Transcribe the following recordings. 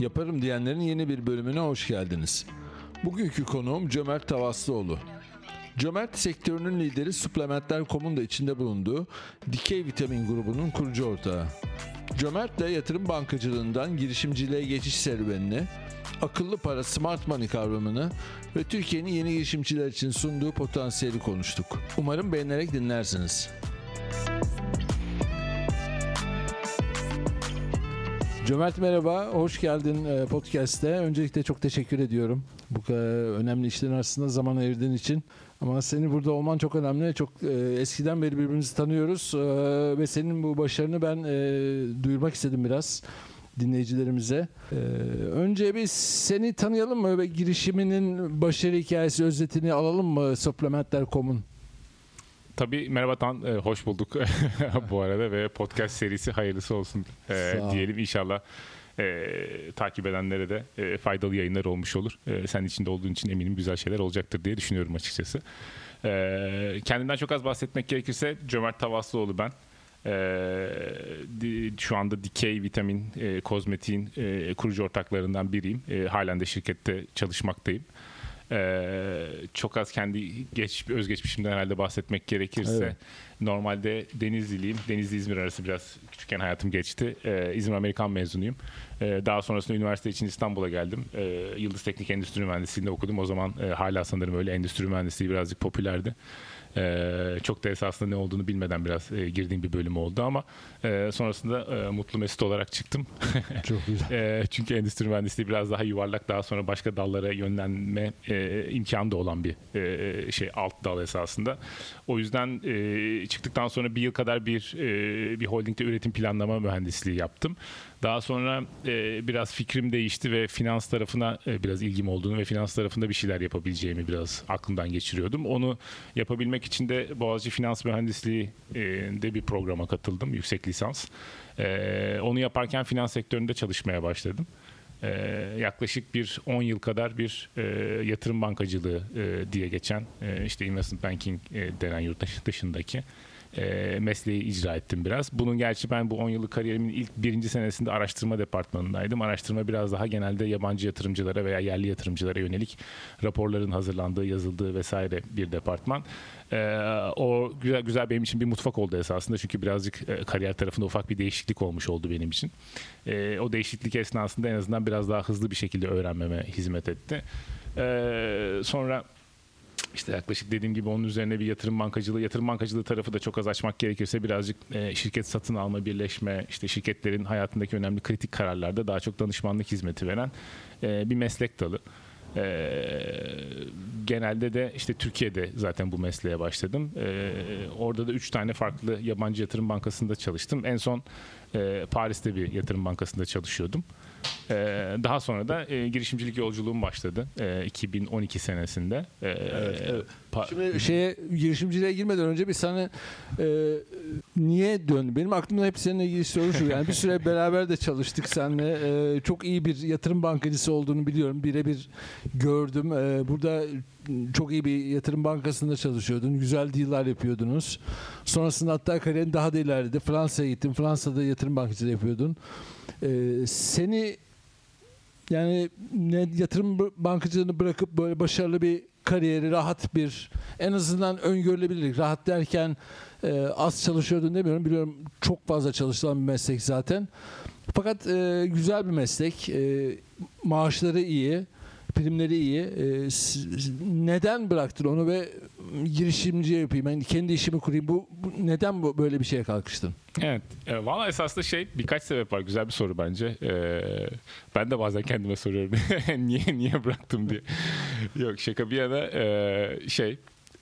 Yaparım diyenlerin yeni bir bölümüne hoş geldiniz. Bugünkü konuğum Cömert Tavaslıoğlu. Cömert sektörünün lideri Suplementler.com'un da içinde bulunduğu Dikey Vitamin grubunun kurucu ortağı. Cömert ile yatırım bankacılığından girişimciliğe geçiş serüvenini, akıllı para smart money kavramını ve Türkiye'nin yeni girişimciler için sunduğu potansiyeli konuştuk. Umarım beğenerek dinlersiniz. Cömert merhaba, hoş geldin e, podcast'te. Öncelikle çok teşekkür ediyorum. Bu kadar önemli işlerin arasında zaman ayırdığın için. Ama senin burada olman çok önemli. Çok e, eskiden beri birbirimizi tanıyoruz. E, ve senin bu başarını ben e, duyurmak istedim biraz dinleyicilerimize. E, önce bir seni tanıyalım mı ve girişiminin başarı hikayesi özetini alalım mı Supplementler.com'un? Tabii merhaba Tan, e, hoş bulduk bu arada ve podcast serisi hayırlısı olsun e, diyelim inşallah. E, takip edenlere de e, faydalı yayınlar olmuş olur. E, sen içinde olduğun için eminim güzel şeyler olacaktır diye düşünüyorum açıkçası. E, kendimden çok az bahsetmek gerekirse Cömert Tavaslıoğlu ben. E, şu anda Dikey Vitamin e, Kozmetik'in e, kurucu ortaklarından biriyim. E, halen de şirkette çalışmaktayım. Ee, çok az kendi geç, özgeçmişimden herhalde bahsetmek gerekirse evet. normalde Denizliliyim. Denizli İzmir arası biraz küçükken hayatım geçti. Ee, İzmir Amerikan mezunuyum. Ee, daha sonrasında üniversite için İstanbul'a geldim. Ee, Yıldız Teknik Endüstri Mühendisliği'nde okudum. O zaman e, hala sanırım öyle endüstri mühendisliği birazcık popülerdi. Ee, çok da esasında ne olduğunu bilmeden biraz e, girdiğim bir bölüm oldu ama e, sonrasında e, mutlu mesut olarak çıktım. Çok güzel. e, çünkü endüstri mühendisliği biraz daha yuvarlak daha sonra başka dallara yönlenme e, imkanı da olan bir e, şey alt dal esasında. O yüzden e, çıktıktan sonra bir yıl kadar bir e, bir holdingde üretim planlama mühendisliği yaptım. Daha sonra e, biraz fikrim değişti ve finans tarafına e, biraz ilgim olduğunu ve finans tarafında bir şeyler yapabileceğimi biraz aklımdan geçiriyordum. Onu yapabilmek için de Boğaziçi Finans Mühendisliği e, de bir programa katıldım, yüksek lisans. E, onu yaparken finans sektöründe çalışmaya başladım. E, yaklaşık bir 10 yıl kadar bir e, yatırım bankacılığı e, diye geçen e, işte investment banking e, denen yurt dışındaki e, mesleği icra ettim biraz. Bunun gerçi ben bu 10 yıllık kariyerimin ilk birinci senesinde araştırma departmanındaydım. Araştırma biraz daha genelde yabancı yatırımcılara veya yerli yatırımcılara yönelik raporların hazırlandığı, yazıldığı vesaire bir departman. E, o güzel güzel benim için bir mutfak oldu esasında çünkü birazcık e, kariyer tarafında ufak bir değişiklik olmuş oldu benim için. E, o değişiklik esnasında en azından biraz daha hızlı bir şekilde öğrenmeme hizmet etti. E, sonra işte yaklaşık dediğim gibi onun üzerine bir yatırım bankacılığı, yatırım bankacılığı tarafı da çok az açmak gerekirse birazcık e, şirket satın alma, birleşme, işte şirketlerin hayatındaki önemli kritik kararlarda daha çok danışmanlık hizmeti veren e, bir meslek dalı. E, genelde de işte Türkiye'de zaten bu mesleğe başladım. Orada da üç tane farklı yabancı yatırım bankasında çalıştım. En son Paris'te bir yatırım bankasında çalışıyordum. Ee, daha sonra da e, girişimcilik yolculuğum başladı e, 2012 senesinde. Ee, evet, evet. Şimdi şeye girişimciliğe girmeden önce bir sana e, niye dön? Benim aklımda hep seninle ilgili soru şu. Yani bir süre beraber de çalıştık seninle. E, çok iyi bir yatırım bankacısı olduğunu biliyorum. Birebir gördüm. E, burada çok iyi bir yatırım bankasında çalışıyordun. Güzel deal'lar yapıyordunuz. Sonrasında hatta kariyerin daha da ilerledi. Fransa'ya gittin. Fransa'da yatırım bankacılığı yapıyordun. Ee, seni yani ne, yatırım bankacılığını bırakıp böyle başarılı bir kariyeri, rahat bir en azından öngörülebilirlik. Rahat derken e, az çalışıyordun demiyorum. Biliyorum çok fazla çalışılan bir meslek zaten. Fakat e, güzel bir meslek. E, maaşları iyi primleri iyi. E, neden bıraktın onu ve girişimciye yapayım, ben kendi işimi kurayım. Bu, bu neden bu, böyle bir şeye kalkıştın? Evet. E, Valla esasında şey birkaç sebep var. Güzel bir soru bence. E, ben de bazen kendime soruyorum. niye niye bıraktım diye. Yok şaka bir yana e, şey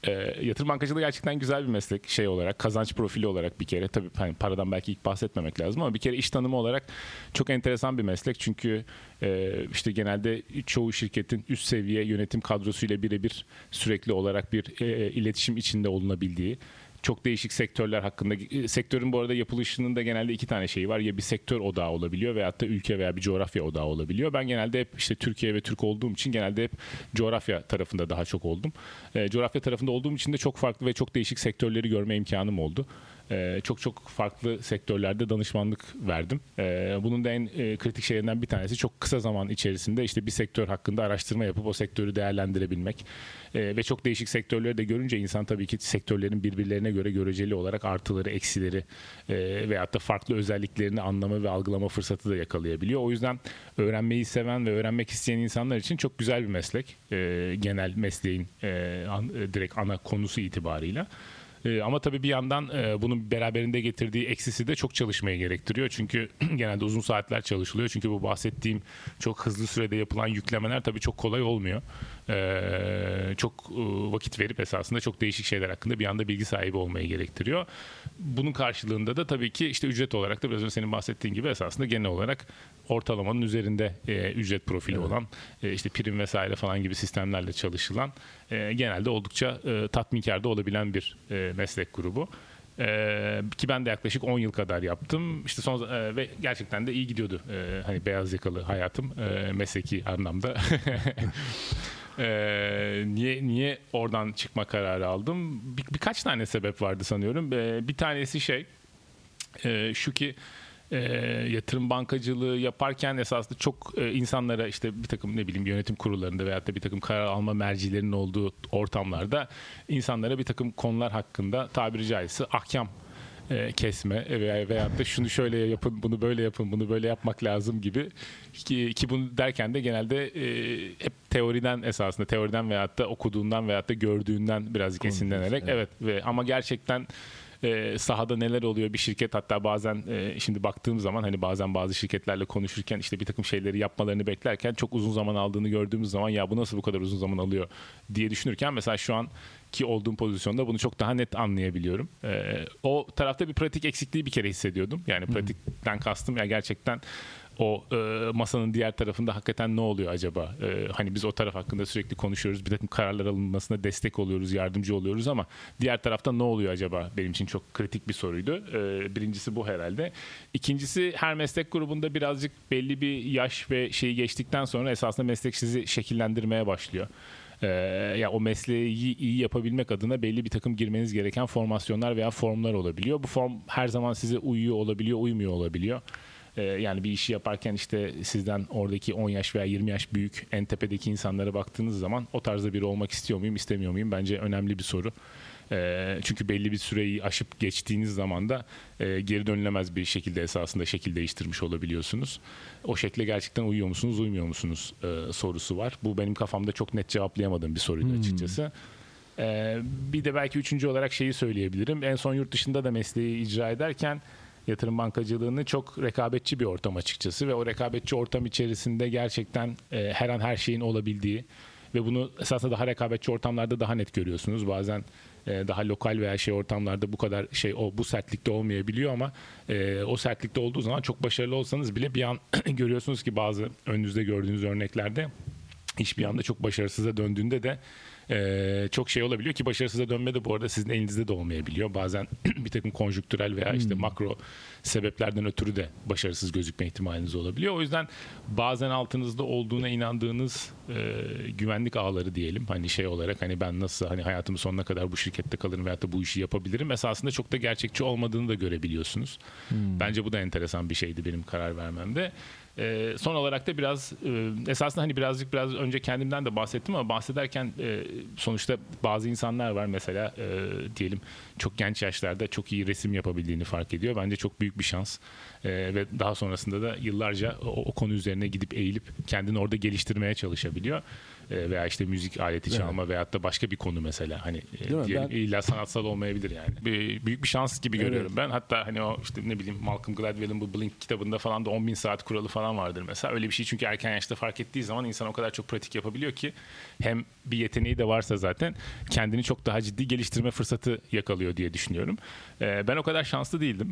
e, yatırım bankacılığı gerçekten güzel bir meslek şey olarak kazanç profili olarak bir kere. Tabii hani paradan belki ilk bahsetmemek lazım ama bir kere iş tanımı olarak çok enteresan bir meslek. Çünkü e, işte genelde çoğu şirketin üst seviye yönetim kadrosuyla birebir sürekli olarak bir e, iletişim içinde olunabildiği çok değişik sektörler hakkında. E, sektörün bu arada yapılışının da genelde iki tane şeyi var. Ya bir sektör odağı olabiliyor veyahut da ülke veya bir coğrafya odağı olabiliyor. Ben genelde hep işte Türkiye ve Türk olduğum için genelde hep coğrafya tarafında daha çok oldum. E, coğrafya tarafında olduğum için de çok farklı ve çok değişik sektörleri görme imkanım oldu. Ee, çok çok farklı sektörlerde danışmanlık verdim. Ee, bunun da en e, kritik şeylerinden bir tanesi çok kısa zaman içerisinde işte bir sektör hakkında araştırma yapıp o sektörü değerlendirebilmek. Ee, ve çok değişik sektörleri de görünce insan tabii ki sektörlerin birbirlerine göre göreceli olarak artıları, eksileri e, veyahut da farklı özelliklerini anlama ve algılama fırsatı da yakalayabiliyor. O yüzden öğrenmeyi seven ve öğrenmek isteyen insanlar için çok güzel bir meslek. genel mesleğin direkt ana konusu itibarıyla. E, ama tabii bir yandan e, bunun beraberinde getirdiği eksisi de çok çalışmayı gerektiriyor. Çünkü genelde uzun saatler çalışılıyor. Çünkü bu bahsettiğim çok hızlı sürede yapılan yüklemeler tabii çok kolay olmuyor. E, çok e, vakit verip esasında çok değişik şeyler hakkında bir anda bilgi sahibi olmayı gerektiriyor. Bunun karşılığında da tabii ki işte ücret olarak da biraz önce senin bahsettiğin gibi esasında genel olarak ortalamanın üzerinde e, ücret profili evet. olan e, işte prim vesaire falan gibi sistemlerle çalışılan e, genelde oldukça e, tatminkar da olabilen bir e, meslek grubu. Ee, ki ben de yaklaşık 10 yıl kadar yaptım. İşte son e, ve gerçekten de iyi gidiyordu. E, hani beyaz yakalı hayatım e, mesleki anlamda. e, niye niye oradan çıkma kararı aldım? Bir, birkaç tane sebep vardı sanıyorum. E, bir tanesi şey e, şu ki e, yatırım bankacılığı yaparken esasında çok e, insanlara işte bir takım ne bileyim yönetim kurullarında veyahut da bir takım karar alma mercilerinin olduğu ortamlarda insanlara bir takım konular hakkında tabiri caizse ahkam e, kesme veya veyahut da şunu şöyle yapın, bunu böyle yapın, bunu böyle yapmak lazım gibi ki, ki bunu derken de genelde e, hep teoriden esasında teoriden veyahut da okuduğundan veyahut da gördüğünden birazcık esinlenerek evet. evet ve ama gerçekten e, sahada neler oluyor bir şirket hatta bazen e, şimdi baktığım zaman hani bazen bazı şirketlerle konuşurken işte bir takım şeyleri yapmalarını beklerken çok uzun zaman aldığını gördüğümüz zaman ya bu nasıl bu kadar uzun zaman alıyor diye düşünürken mesela şu an ki olduğum pozisyonda bunu çok daha net anlayabiliyorum. E, o tarafta bir pratik eksikliği bir kere hissediyordum. Yani pratikten kastım ya gerçekten o e, masanın diğer tarafında hakikaten ne oluyor acaba? E, hani biz o taraf hakkında sürekli konuşuyoruz. Bir takım kararlar alınmasına destek oluyoruz, yardımcı oluyoruz ama diğer tarafta ne oluyor acaba? Benim için çok kritik bir soruydu. E, birincisi bu herhalde. İkincisi her meslek grubunda birazcık belli bir yaş ve şeyi geçtikten sonra esasında meslek sizi şekillendirmeye başlıyor. Ee, ya o mesleği iyi yapabilmek adına belli bir takım girmeniz gereken formasyonlar veya formlar olabiliyor. Bu form her zaman size uyuyor olabiliyor, uymuyor olabiliyor. Ee, yani bir işi yaparken işte sizden oradaki 10 yaş veya 20 yaş büyük en tepedeki insanlara baktığınız zaman o tarzda biri olmak istiyor muyum istemiyor muyum bence önemli bir soru. Ee, çünkü belli bir süreyi aşıp geçtiğiniz zaman da e, geri dönülemez bir şekilde esasında şekil değiştirmiş olabiliyorsunuz. O şekle gerçekten uyuyor musunuz, uymuyor musunuz e, sorusu var. Bu benim kafamda çok net cevaplayamadığım bir soruydu hmm. açıkçası. Ee, bir de belki üçüncü olarak şeyi söyleyebilirim. En son yurt dışında da mesleği icra ederken yatırım bankacılığını çok rekabetçi bir ortam açıkçası ve o rekabetçi ortam içerisinde gerçekten e, her an her şeyin olabildiği ve bunu esasında daha rekabetçi ortamlarda daha net görüyorsunuz. Bazen e, daha lokal veya şey ortamlarda bu kadar şey o bu sertlikte olmayabiliyor ama e, o sertlikte olduğu zaman çok başarılı olsanız bile bir an görüyorsunuz ki bazı önünüzde gördüğünüz örneklerde iş bir anda çok başarısıza döndüğünde de e, çok şey olabiliyor ki başarısıza dönme de bu arada sizin elinizde de olmayabiliyor. Bazen bir takım konjüktürel veya işte hmm. makro sebeplerden ötürü de başarısız gözükme ihtimaliniz olabiliyor. O yüzden bazen altınızda olduğuna inandığınız e, güvenlik ağları diyelim hani şey olarak hani ben nasıl hani hayatımın sonuna kadar bu şirkette kalırım veyahut da bu işi yapabilirim esasında çok da gerçekçi olmadığını da görebiliyorsunuz. Hmm. Bence bu da enteresan bir şeydi benim karar vermemde. E, son olarak da biraz e, esasında hani birazcık biraz önce kendimden de bahsettim ama bahsederken e, sonuçta bazı insanlar var mesela e, diyelim çok genç yaşlarda çok iyi resim yapabildiğini fark ediyor. Bence çok büyük bir şans. E, ve daha sonrasında da yıllarca o, o konu üzerine gidip eğilip kendini orada geliştirmeye çalışabiliyor. E, veya işte müzik aleti çalma evet. veyahut da başka bir konu mesela hani e, diyelim, ben... illa sanatsal olmayabilir yani. Bir, büyük bir şans gibi evet. görüyorum ben. Hatta hani o işte ne bileyim Malcolm Gladwell'in bu Blink kitabında falan da 10 bin saat kuralı falan vardır mesela. Öyle bir şey çünkü erken yaşta fark ettiği zaman insan o kadar çok pratik yapabiliyor ki hem bir yeteneği de varsa zaten kendini çok daha ciddi geliştirme fırsatı yakalıyor diye düşünüyorum. E, ben o kadar şanslı değildim.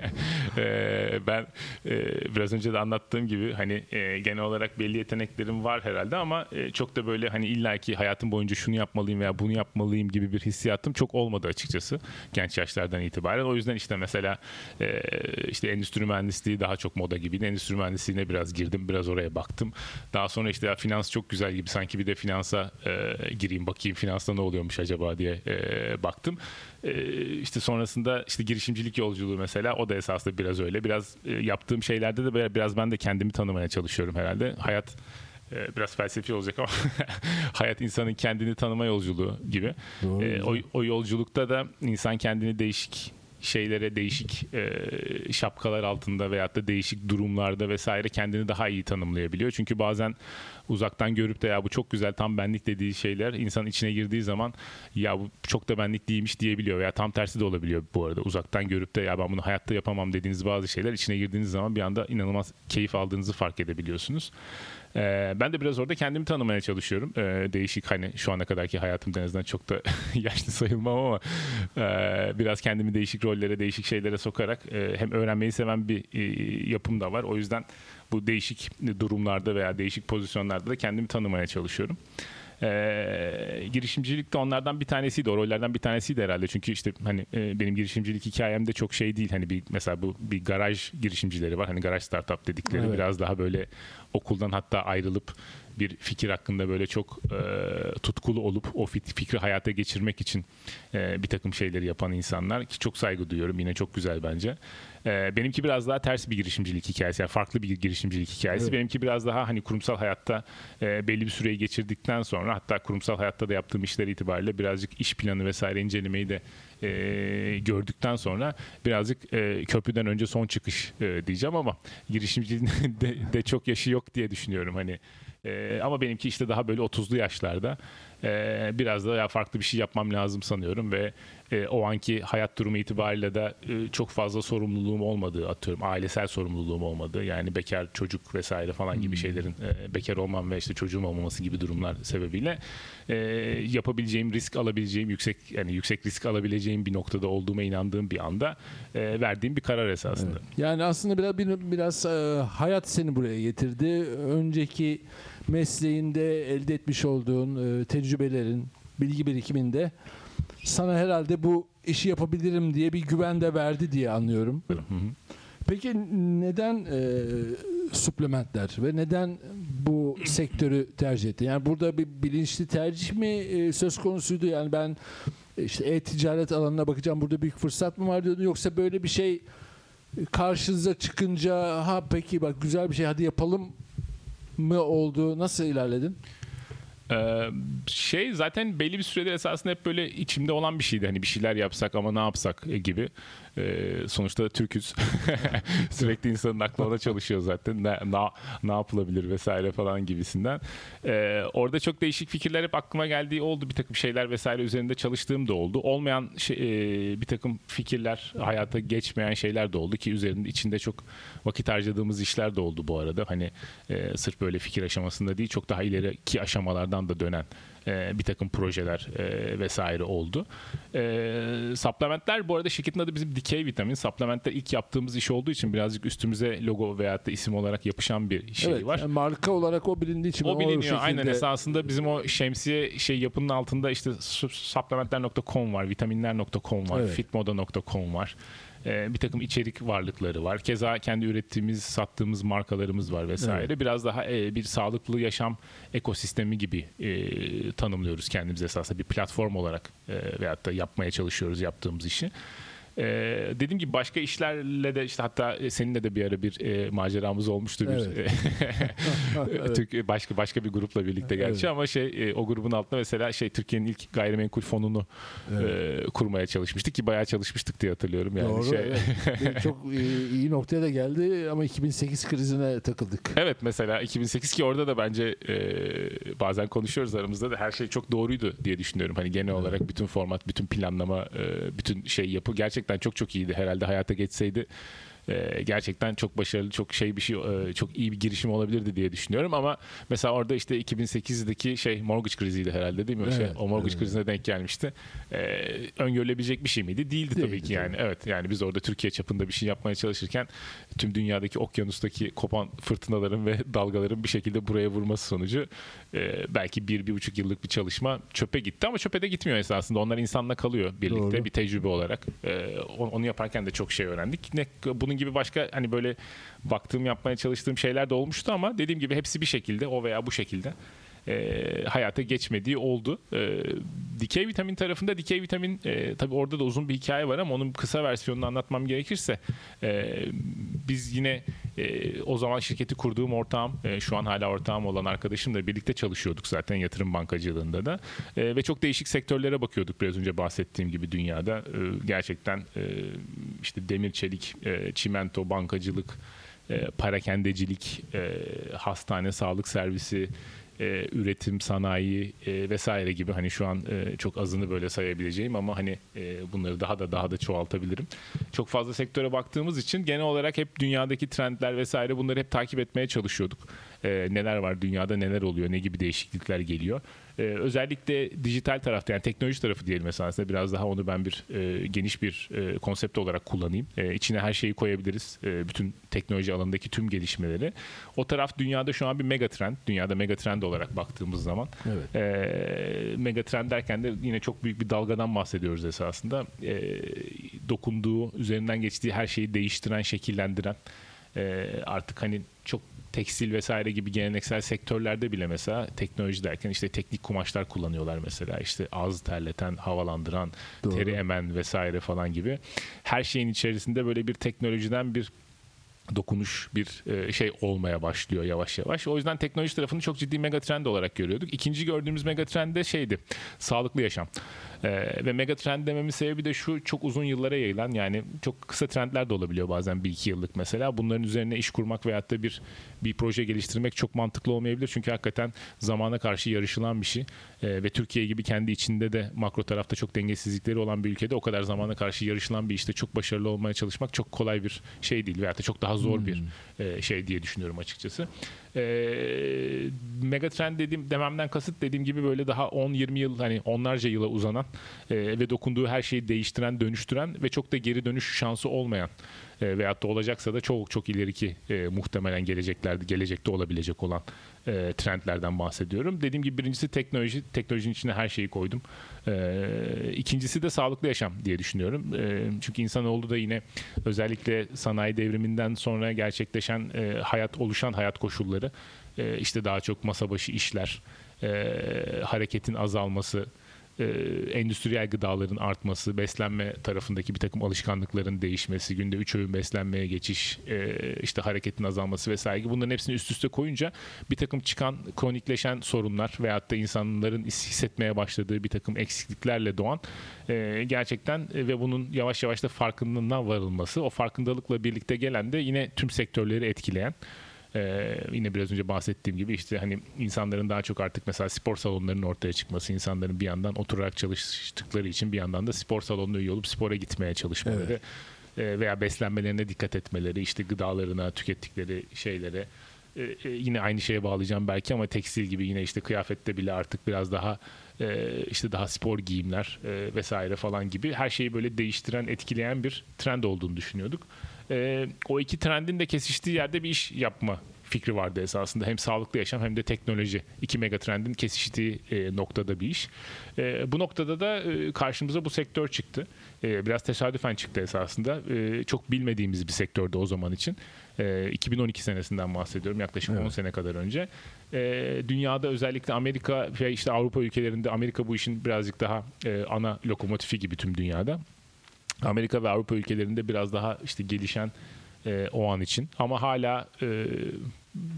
e, ben e, biraz önce de anlattığım gibi hani e, genel olarak belli yeteneklerim var herhalde ama e, çok da böyle hani illaki hayatım boyunca şunu yapmalıyım veya bunu yapmalıyım gibi bir hissiyatım çok olmadı açıkçası genç yaşlardan itibaren. O yüzden işte mesela e, işte endüstri mühendisliği daha çok moda gibiydi. Endüstri mühendisliğine biraz girdim, biraz oraya baktım. Daha sonra işte ya finans çok güzel gibi sanki bir de finansa e, gireyim bakayım finansta ne oluyormuş acaba diye e, baktım. E, işte sonrasında işte girişimcilik yolculuğu mesela o da esasında biraz öyle. Biraz e, yaptığım şeylerde de biraz ben de kendimi tanımaya çalışıyorum herhalde. Hayat e, biraz felsefi olacak ama hayat insanın kendini tanıma yolculuğu gibi. E, o, o yolculukta da insan kendini değişik şeylere değişik e, şapkalar altında veyahut da değişik durumlarda vesaire kendini daha iyi tanımlayabiliyor. Çünkü bazen uzaktan görüp de ya bu çok güzel tam benlik dediği şeyler insan içine girdiği zaman ya bu çok da benlik değilmiş diyebiliyor veya tam tersi de olabiliyor bu arada. Uzaktan görüp de ya ben bunu hayatta yapamam dediğiniz bazı şeyler içine girdiğiniz zaman bir anda inanılmaz keyif aldığınızı fark edebiliyorsunuz. Ee, ben de biraz orada kendimi tanımaya çalışıyorum. Ee, değişik hani şu ana kadarki hayatımda en azından çok da yaşlı sayılmam ama e, biraz kendimi değişik rollere, değişik şeylere sokarak e, hem öğrenmeyi seven bir e, yapım da var. O yüzden bu değişik durumlarda veya değişik pozisyonlarda da kendimi tanımaya çalışıyorum. E, girişimcilik de onlardan bir tanesiydi. O rollerden bir tanesiydi herhalde. Çünkü işte hani e, benim girişimcilik hikayem de çok şey değil. Hani bir mesela bu bir garaj girişimcileri var. Hani garaj startup dedikleri evet. biraz daha böyle okuldan hatta ayrılıp bir fikir hakkında böyle çok e, tutkulu olup o fikri hayata geçirmek için e, bir takım şeyleri yapan insanlar ki çok saygı duyuyorum. Yine çok güzel bence. E, benimki biraz daha ters bir girişimcilik hikayesi. Yani farklı bir girişimcilik hikayesi. Evet. Benimki biraz daha hani kurumsal hayatta e, belli bir süreyi geçirdikten sonra hatta kurumsal hayatta da yaptığım işler itibariyle birazcık iş planı vesaire incelemeyi de e, gördükten sonra birazcık e, köprüden önce son çıkış e, diyeceğim ama girişimciliğin de, de çok yaşı yok diye düşünüyorum. Hani e, ama benimki işte daha böyle 30'lu yaşlarda. E, biraz da ya farklı bir şey yapmam lazım sanıyorum ve e, o anki hayat durumu itibariyle de e, çok fazla sorumluluğum olmadığı atıyorum ailesel sorumluluğum olmadığı yani bekar çocuk vesaire falan gibi hmm. şeylerin e, bekar olmam ve işte çocuğum olmaması gibi durumlar sebebiyle e, yapabileceğim risk alabileceğim yüksek yani yüksek risk alabileceğim bir noktada olduğuma inandığım bir anda e, verdiğim bir karar esasında. Evet. Yani aslında biraz biraz e, hayat seni buraya getirdi. Önceki mesleğinde elde etmiş olduğun e, tecrübelerin, bilgi birikiminde sana herhalde bu işi yapabilirim diye bir güven de verdi diye anlıyorum. Peki neden e, suplementler ve neden bu sektörü tercih etti? Yani burada bir bilinçli tercih mi e, söz konusuydu? Yani ben işte e-ticaret alanına bakacağım burada büyük fırsat mı var diyordun yoksa böyle bir şey karşınıza çıkınca ha peki bak güzel bir şey hadi yapalım mı oldu? Nasıl ilerledin? Ee, şey zaten belli bir süredir esasında hep böyle içimde olan bir şeydi. Hani bir şeyler yapsak ama ne yapsak gibi. Ee, sonuçta Türküz. Sürekli insanın aklına çalışıyor zaten. Ne, ne, ne yapılabilir vesaire falan gibisinden. Ee, orada çok değişik fikirler hep aklıma geldiği oldu. Bir takım şeyler vesaire üzerinde çalıştığım da oldu. Olmayan şey, e, bir takım fikirler, hayata geçmeyen şeyler de oldu ki üzerinde içinde çok vakit harcadığımız işler de oldu bu arada. Hani e, sırf böyle fikir aşamasında değil çok daha ileriki aşamalardan da dönen e, bir takım projeler e, vesaire oldu. E, supplementler bu arada şirketin adı bizim dikey vitamin. Supplementler ilk yaptığımız iş olduğu için birazcık üstümüze logo veya da isim olarak yapışan bir şey evet, var. Yani marka olarak o bilindiği için o biliniyor. O aynen esasında bizim o şemsiye şey yapının altında işte supplementler.com var, vitaminler.com var, evet. fitmoda.com var e, bir takım içerik varlıkları var. Keza kendi ürettiğimiz, sattığımız markalarımız var vesaire. Evet. Biraz daha e, bir sağlıklı yaşam ekosistemi gibi e, tanımlıyoruz kendimizi esasında bir platform olarak e, veyahut da yapmaya çalışıyoruz yaptığımız işi. Ee, dediğim gibi başka işlerle de işte hatta e, seninle de bir ara bir e, maceramız olmuştu bir evet. evet. Türk başka başka bir grupla birlikte gerçi evet. ama şey e, o grubun altında mesela şey Türkiye'nin ilk gayrimenkul fonunu evet. e, kurmaya çalışmıştık ki bayağı çalışmıştık diye hatırlıyorum yani Doğru, şey. Evet. çok iyi, iyi noktaya da geldi ama 2008 krizine takıldık. Evet mesela 2008 ki orada da bence e, bazen konuşuyoruz aramızda da her şey çok doğruydu diye düşünüyorum. Hani genel evet. olarak bütün format, bütün planlama, e, bütün şey yapı gerçekten gerçekten çok çok iyiydi. Herhalde hayata geçseydi e, gerçekten çok başarılı, çok şey bir şey, e, çok iyi bir girişim olabilirdi diye düşünüyorum ama mesela orada işte 2008'deki şey mortgage kriziydi herhalde değil mi? Şey, Evet, o mortgage evet. krizine denk gelmişti. E, öngörülebilecek bir şey miydi? Değildi tabii Değildi ki yani. Evet yani biz orada Türkiye çapında bir şey yapmaya çalışırken tüm dünyadaki okyanustaki kopan fırtınaların ve dalgaların bir şekilde buraya vurması sonucu e, belki bir, bir buçuk yıllık bir çalışma çöpe gitti ama çöpe de gitmiyor esasında. Onlar insanla kalıyor birlikte Doğru. bir tecrübe olarak. E, onu yaparken de çok şey öğrendik. Ne, bunun gibi başka hani böyle baktığım yapmaya çalıştığım şeyler de olmuştu ama dediğim gibi hepsi bir şekilde o veya bu şekilde e, hayata geçmediği oldu. E, dikey vitamin tarafında dikey vitamin e, tabii orada da uzun bir hikaye var ama onun kısa versiyonunu anlatmam gerekirse e, biz yine e, o zaman şirketi kurduğum ortağım e, şu an hala ortağım olan arkadaşımla birlikte çalışıyorduk zaten yatırım bankacılığında da. E, ve çok değişik sektörlere bakıyorduk biraz önce bahsettiğim gibi dünyada. E, gerçekten e, işte demir çelik e, çimento bankacılık e, parakendecilik hastane sağlık servisi e, üretim, sanayi e, vesaire gibi hani şu an e, çok azını böyle sayabileceğim ama hani e, bunları daha da daha da çoğaltabilirim. Çok fazla sektöre baktığımız için genel olarak hep dünyadaki trendler vesaire bunları hep takip etmeye çalışıyorduk. E, neler var dünyada neler oluyor ne gibi değişiklikler geliyor. E, özellikle dijital tarafta yani teknoloji tarafı diyelim esasında biraz daha onu ben bir e, geniş bir e, konsept olarak kullanayım. E, içine her şeyi koyabiliriz. E, bütün teknoloji alanındaki tüm gelişmeleri. O taraf dünyada şu an bir mega trend. Dünyada mega trend olarak baktığımız zaman. Evet. E, mega trend derken de yine çok büyük bir dalgadan bahsediyoruz esasında. E, dokunduğu, üzerinden geçtiği her şeyi değiştiren, şekillendiren e, artık hani çok tekstil vesaire gibi geleneksel sektörlerde bile mesela teknoloji derken işte teknik kumaşlar kullanıyorlar mesela işte ağız terleten, havalandıran, Doğru. teri emen vesaire falan gibi. Her şeyin içerisinde böyle bir teknolojiden bir dokunuş bir e, şey olmaya başlıyor yavaş yavaş. O yüzden teknoloji tarafını çok ciddi megatrend olarak görüyorduk. İkinci gördüğümüz megatrend de şeydi. Sağlıklı yaşam. E, ve megatrend dememin sebebi de şu çok uzun yıllara yayılan yani çok kısa trendler de olabiliyor bazen bir iki yıllık mesela. Bunların üzerine iş kurmak veyahut da bir bir proje geliştirmek çok mantıklı olmayabilir. Çünkü hakikaten zamana karşı yarışılan bir şey. E, ve Türkiye gibi kendi içinde de makro tarafta çok dengesizlikleri olan bir ülkede o kadar zamana karşı yarışılan bir işte çok başarılı olmaya çalışmak çok kolay bir şey değil. Veyahut da çok daha zor bir e, şey diye düşünüyorum açıkçası. E, megatrend dediğim dememden kasıt dediğim gibi böyle daha 10-20 yıl hani onlarca yıla uzanan e, ve dokunduğu her şeyi değiştiren, dönüştüren ve çok da geri dönüş şansı olmayan e, veyahut da olacaksa da çok çok ileriki e, muhtemelen geleceklerde gelecekte olabilecek olan e, trendlerden bahsediyorum. Dediğim gibi birincisi teknoloji. Teknolojinin içine her şeyi koydum. E, ikincisi de sağlıklı yaşam diye düşünüyorum. E, çünkü insanoğlu da yine özellikle sanayi devriminden sonra gerçekleşen e, hayat oluşan hayat koşulları e, işte daha çok masa başı işler, e, hareketin azalması, e, endüstriyel gıdaların artması, beslenme tarafındaki bir takım alışkanlıkların değişmesi, günde 3 öğün beslenmeye geçiş, e, işte hareketin azalması vesaire gibi bunların hepsini üst üste koyunca bir takım çıkan kronikleşen sorunlar veyahut da insanların hissetmeye başladığı bir takım eksikliklerle doğan e, gerçekten e, ve bunun yavaş yavaş da farkındalığına varılması, o farkındalıkla birlikte gelen de yine tüm sektörleri etkileyen ee, yine biraz önce bahsettiğim gibi işte hani insanların daha çok artık mesela spor salonlarının ortaya çıkması, insanların bir yandan oturarak çalıştıkları için bir yandan da spor salonuna üye olup spora gitmeye çalışmaları e, veya beslenmelerine dikkat etmeleri, işte gıdalarına, tükettikleri şeylere e, e, yine aynı şeye bağlayacağım belki ama tekstil gibi yine işte kıyafette bile artık biraz daha e, işte daha spor giyimler e, vesaire falan gibi her şeyi böyle değiştiren, etkileyen bir trend olduğunu düşünüyorduk. E, o iki trendin de kesiştiği yerde bir iş yapma fikri vardı esasında. Hem sağlıklı yaşam hem de teknoloji. iki mega trendin kesiştiği e, noktada bir iş. E, bu noktada da e, karşımıza bu sektör çıktı. E, biraz tesadüfen çıktı esasında. E, çok bilmediğimiz bir sektördü o zaman için. E, 2012 senesinden bahsediyorum. Yaklaşık Evet. 10 sene kadar önce. E, dünyada özellikle Amerika ve işte Avrupa ülkelerinde Amerika bu işin birazcık daha e, ana lokomotifi gibi tüm dünyada. Amerika ve Avrupa ülkelerinde biraz daha işte gelişen e, o an için. Ama hala e,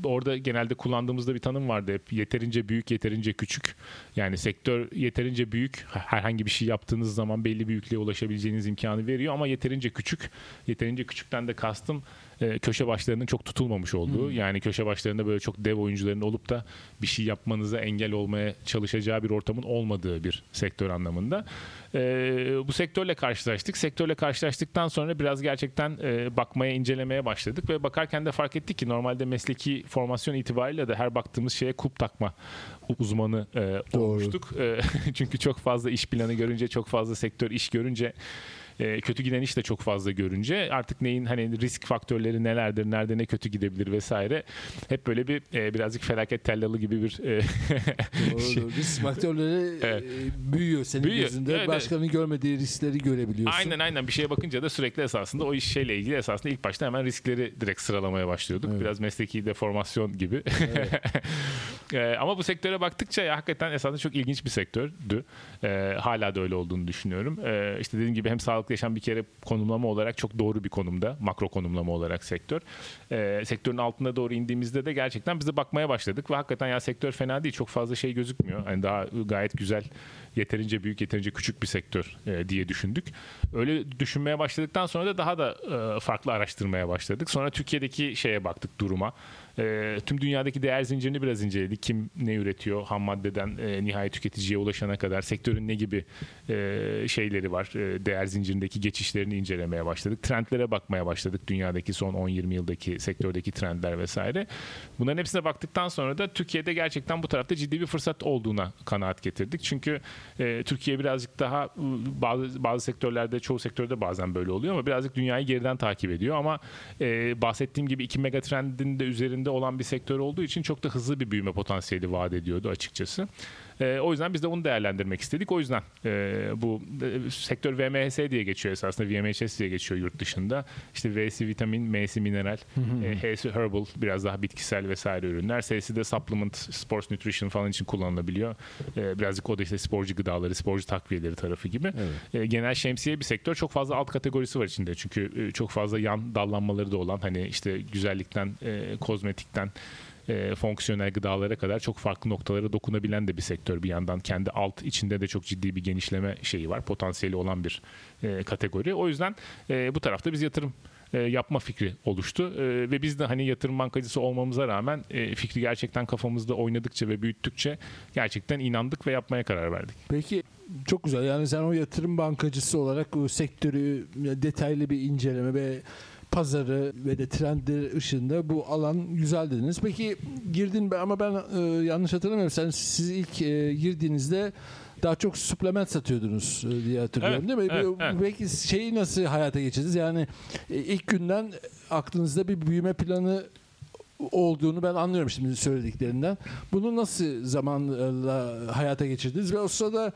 orada genelde kullandığımızda bir tanım vardı hep. Yeterince büyük yeterince küçük. Yani sektör yeterince büyük. Herhangi bir şey yaptığınız zaman belli büyüklüğe ulaşabileceğiniz imkanı veriyor. Ama yeterince küçük. Yeterince küçükten de kastım e, köşe başlarının çok tutulmamış olduğu hmm. yani köşe başlarında böyle çok dev oyuncuların olup da bir şey yapmanıza engel olmaya çalışacağı bir ortamın olmadığı bir sektör anlamında. E, bu sektörle karşılaştık. Sektörle karşılaştıktan sonra biraz gerçekten e, bakmaya, incelemeye başladık ve bakarken de fark ettik ki normalde mesleki formasyon itibariyle de her baktığımız şeye kulp takma uzmanı e, olmuştuk. E, çünkü çok fazla iş planı görünce, çok fazla sektör iş görünce e, kötü giden iş de çok fazla görünce artık neyin hani risk faktörleri nelerdir, nerede ne kötü gidebilir vesaire hep böyle bir e, birazcık felaket tellalı gibi bir e, Doğru, şey. risk faktörleri evet. e, büyüyor senin büyüyor. gözünde. Evet, Başkanın evet. görmediği riskleri görebiliyorsun. Aynen aynen bir şeye bakınca da sürekli esasında o iş şeyle ilgili esasında ilk başta hemen riskleri direkt sıralamaya başlıyorduk. Evet. Biraz mesleki deformasyon gibi. Evet. e, ama bu sektöre baktıkça ya, hakikaten esasında çok ilginç bir sektördü. E, hala da öyle olduğunu düşünüyorum. E, işte dediğim gibi hem sağlık yaşam bir kere konumlama olarak çok doğru bir konumda. Makro konumlama olarak sektör. E, sektörün altına doğru indiğimizde de gerçekten bize bakmaya başladık ve hakikaten ya sektör fena değil. Çok fazla şey gözükmüyor. Hani daha gayet güzel, yeterince büyük, yeterince küçük bir sektör e, diye düşündük. Öyle düşünmeye başladıktan sonra da daha da e, farklı araştırmaya başladık. Sonra Türkiye'deki şeye baktık duruma. E, tüm dünyadaki değer zincirini biraz inceledik. Kim ne üretiyor ham maddeden e, nihai tüketiciye ulaşana kadar sektörün ne gibi e, şeyleri var. E, değer zincirindeki geçişlerini incelemeye başladık. Trendlere bakmaya başladık. Dünyadaki son 10-20 yıldaki sektördeki trendler vesaire. Bunların hepsine baktıktan sonra da Türkiye'de gerçekten bu tarafta ciddi bir fırsat olduğuna kanaat getirdik. Çünkü e, Türkiye birazcık daha bazı bazı sektörlerde çoğu sektörde bazen böyle oluyor ama birazcık dünyayı geriden takip ediyor ama e, bahsettiğim gibi iki mega trendin de üzerinde içinde olan bir sektör olduğu için çok da hızlı bir büyüme potansiyeli vaat ediyordu açıkçası. E, o yüzden biz de onu değerlendirmek istedik. O yüzden e, bu e, sektör VMHS diye geçiyor esasında. VMHS diye geçiyor yurt dışında. İşte V'si vitamin, M'si mineral, e, H'si herbal biraz daha bitkisel vesaire ürünler. S'si de supplement, sports nutrition falan için kullanılabiliyor. E, birazcık o da işte sporcu gıdaları, sporcu takviyeleri tarafı gibi. Evet. E, genel şemsiye bir sektör. Çok fazla alt kategorisi var içinde. Çünkü e, çok fazla yan dallanmaları da olan hani işte güzellikten, e, kozmetikten, e, fonksiyonel gıdalara kadar çok farklı noktalara dokunabilen de bir sektör bir yandan. Kendi alt içinde de çok ciddi bir genişleme şeyi var. Potansiyeli olan bir e, kategori. O yüzden e, bu tarafta biz yatırım e, yapma fikri oluştu. E, ve biz de hani yatırım bankacısı olmamıza rağmen e, fikri gerçekten kafamızda oynadıkça ve büyüttükçe gerçekten inandık ve yapmaya karar verdik. Peki çok güzel. Yani sen o yatırım bankacısı olarak o sektörü detaylı bir inceleme ve pazarı ve de trendleri ışığında bu alan güzel dediniz. Peki girdin ama ben e, yanlış hatırlamıyorum. Sen siz ilk e, girdiğinizde daha çok suplement satıyordunuz e, diye hatırlıyorum evet, değil mi? Evet, evet. Peki şeyi nasıl hayata geçirdiniz? Yani e, ilk günden aklınızda bir büyüme planı olduğunu ben anlıyorum şimdi söylediklerinden. Bunu nasıl zamanla hayata geçirdiniz ve o sırada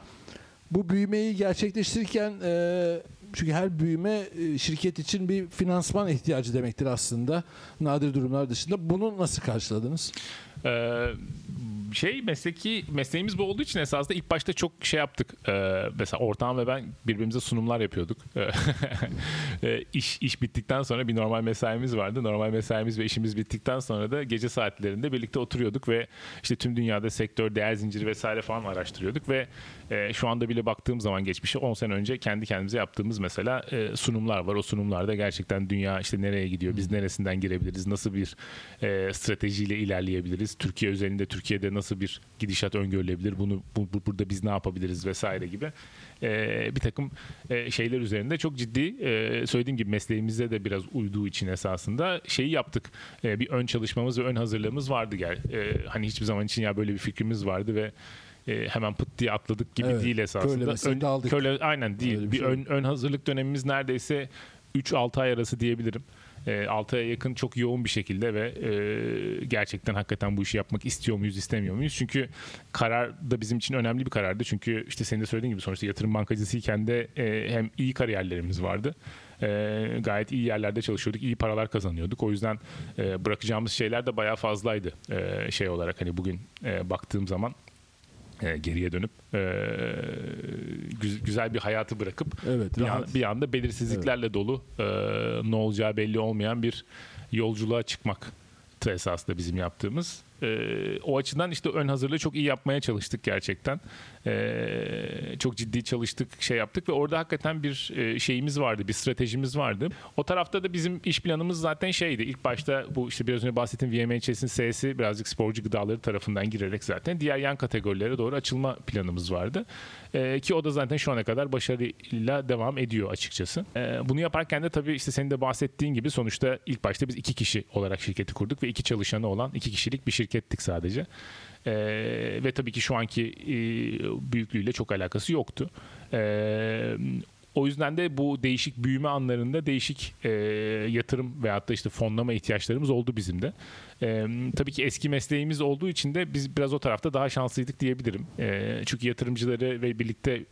bu büyümeyi gerçekleştirirken e, çünkü her büyüme e, şirket için bir finansman ihtiyacı demektir aslında. Nadir durumlar dışında. Bunu nasıl karşıladınız? Ee, şey mesleki mesleğimiz bu olduğu için esasında ilk başta çok şey yaptık. Ee, mesela ortağım ve ben birbirimize sunumlar yapıyorduk. ee, iş iş bittikten sonra bir normal mesaimiz vardı. Normal mesaimiz ve işimiz bittikten sonra da gece saatlerinde birlikte oturuyorduk ve işte tüm dünyada sektör, değer zinciri vesaire falan araştırıyorduk ve e, şu anda bile baktığım zaman geçmişe 10 sene önce kendi kendimize yaptığımız mesela e, sunumlar var. O sunumlarda gerçekten dünya işte nereye gidiyor, biz neresinden girebiliriz, nasıl bir e, stratejiyle ilerleyebiliriz, Türkiye özelinde Türkiye'de nasıl bir gidişat öngörülebilir, bunu bu, bu, burada biz ne yapabiliriz vesaire gibi e, bir takım e, şeyler üzerinde çok ciddi e, söylediğim gibi mesleğimize de biraz uyduğu için esasında şeyi yaptık. E, bir ön çalışmamız ve ön hazırlığımız vardı gel. E, hani hiçbir zaman için ya böyle bir fikrimiz vardı ve e, hemen pıt diye atladık gibi evet, değil esasında. Ön, aldık. Köle, aynen değil. bir, bir şey. ön, ön hazırlık dönemimiz neredeyse 3-6 ay arası diyebilirim. E, 6 aya yakın çok yoğun bir şekilde ve e, gerçekten hakikaten bu işi yapmak istiyor muyuz istemiyor muyuz? Çünkü karar da bizim için önemli bir karardı. Çünkü işte senin de söylediğin gibi sonuçta yatırım bankacısıyken de e, hem iyi kariyerlerimiz vardı. E, gayet iyi yerlerde çalışıyorduk, iyi paralar kazanıyorduk. O yüzden bırakacağımız şeyler de bayağı fazlaydı şey olarak hani bugün baktığım zaman e, geriye dönüp e, güzel bir hayatı bırakıp evet, bir, an, bir anda belirsizliklerle evet. dolu e, ne olacağı belli olmayan bir yolculuğa çıkmak esasında bizim yaptığımız. E, o açıdan işte ön hazırlığı çok iyi yapmaya çalıştık gerçekten. E, çok ciddi çalıştık, şey yaptık ve orada hakikaten bir e, şeyimiz vardı, bir stratejimiz vardı. O tarafta da bizim iş planımız zaten şeydi. İlk başta bu işte biraz önce bahsettiğim VMHS'in S'si birazcık sporcu gıdaları tarafından girerek zaten diğer yan kategorilere doğru açılma planımız vardı. E, ki o da zaten şu ana kadar başarıyla devam ediyor açıkçası. E, bunu yaparken de tabii işte senin de bahsettiğin gibi sonuçta ilk başta biz iki kişi olarak şirketi kurduk ve iki çalışanı olan iki kişilik bir şirkettik sadece. E, ve tabii ki şu anki e, büyüklüğüyle çok alakası yoktu. E, o yüzden de bu değişik büyüme anlarında değişik e, yatırım veyahut da işte fonlama ihtiyaçlarımız oldu bizim de. E, tabii ki eski mesleğimiz olduğu için de biz biraz o tarafta daha şanslıydık diyebilirim. E, çünkü yatırımcıları ve birlikte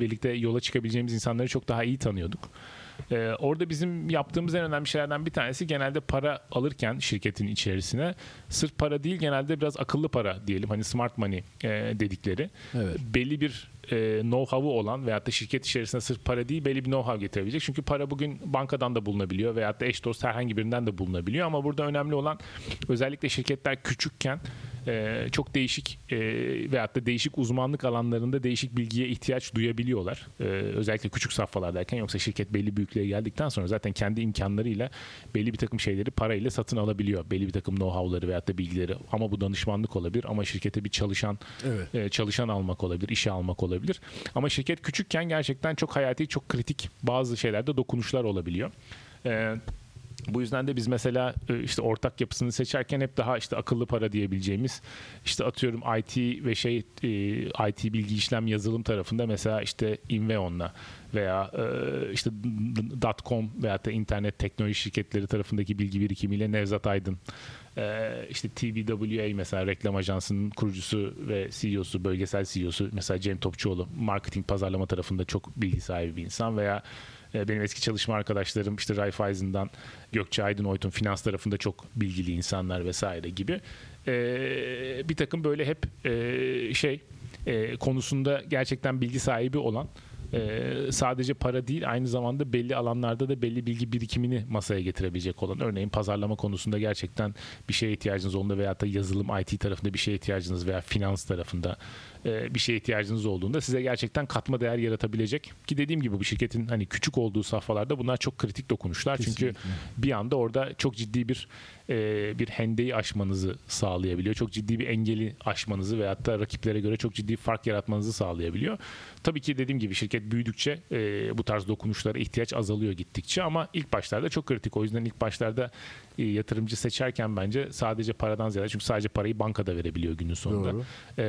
birlikte yola çıkabileceğimiz insanları çok daha iyi tanıyorduk. Ee, orada bizim yaptığımız en önemli şeylerden bir tanesi genelde para alırken şirketin içerisine sırf para değil genelde biraz akıllı para diyelim hani smart money e, dedikleri evet. belli bir e, know-how'u olan veyahut da şirket içerisinde sırf para değil belli bir know-how getirebilecek. Çünkü para bugün bankadan da bulunabiliyor veyahut da eş dost herhangi birinden de bulunabiliyor ama burada önemli olan özellikle şirketler küçükken e, çok değişik e, veyahut da değişik uzmanlık alanlarında değişik bilgiye ihtiyaç duyabiliyorlar. E, özellikle küçük safhalardayken yoksa şirket belli büyüklüğe geldikten sonra zaten kendi imkanlarıyla belli bir takım şeyleri parayla satın alabiliyor. Belli bir takım know-how'ları veyahut da bilgileri ama bu danışmanlık olabilir ama şirkete bir çalışan evet. e, çalışan almak olabilir, işe almak olabilir. Ama şirket küçükken gerçekten çok hayati, çok kritik bazı şeylerde dokunuşlar olabiliyor. Evet bu yüzden de biz mesela e, işte ortak yapısını seçerken hep daha işte akıllı para diyebileceğimiz işte atıyorum IT ve şey e, IT bilgi işlem yazılım tarafında mesela işte Inveon'la veya e, işte .com veya da internet teknoloji şirketleri tarafındaki bilgi birikimiyle Nevzat Aydın işte TBWA mesela reklam ajansının kurucusu ve CEO'su, bölgesel CEO'su mesela Cem Topçuoğlu marketing pazarlama tarafında çok bilgi sahibi bir insan veya ee, benim eski çalışma arkadaşlarım işte Raiffeisen'dan Gökçe Aydınoyt'un finans tarafında çok bilgili insanlar vesaire gibi. Ee, bir takım böyle hep e, şey e, konusunda gerçekten bilgi sahibi olan e, sadece para değil aynı zamanda belli alanlarda da belli bilgi birikimini masaya getirebilecek olan örneğin pazarlama konusunda gerçekten bir şeye ihtiyacınız olduğunda veya da yazılım IT tarafında bir şeye ihtiyacınız veya finans tarafında e, bir şeye ihtiyacınız olduğunda size gerçekten katma değer yaratabilecek ki dediğim gibi bu şirketin hani küçük olduğu safhalarda bunlar çok kritik dokunuşlar Kesinlikle. çünkü bir anda orada çok ciddi bir e, bir hendeyi aşmanızı sağlayabiliyor. Çok ciddi bir engeli aşmanızı ve hatta rakiplere göre çok ciddi fark yaratmanızı sağlayabiliyor. Tabii ki dediğim gibi şirket büyüdükçe e, bu tarz dokunuşlara ihtiyaç azalıyor gittikçe ama ilk başlarda çok kritik. O yüzden ilk başlarda e, yatırımcı seçerken bence sadece paradan ziyade çünkü sadece parayı bankada verebiliyor günün sonunda. E,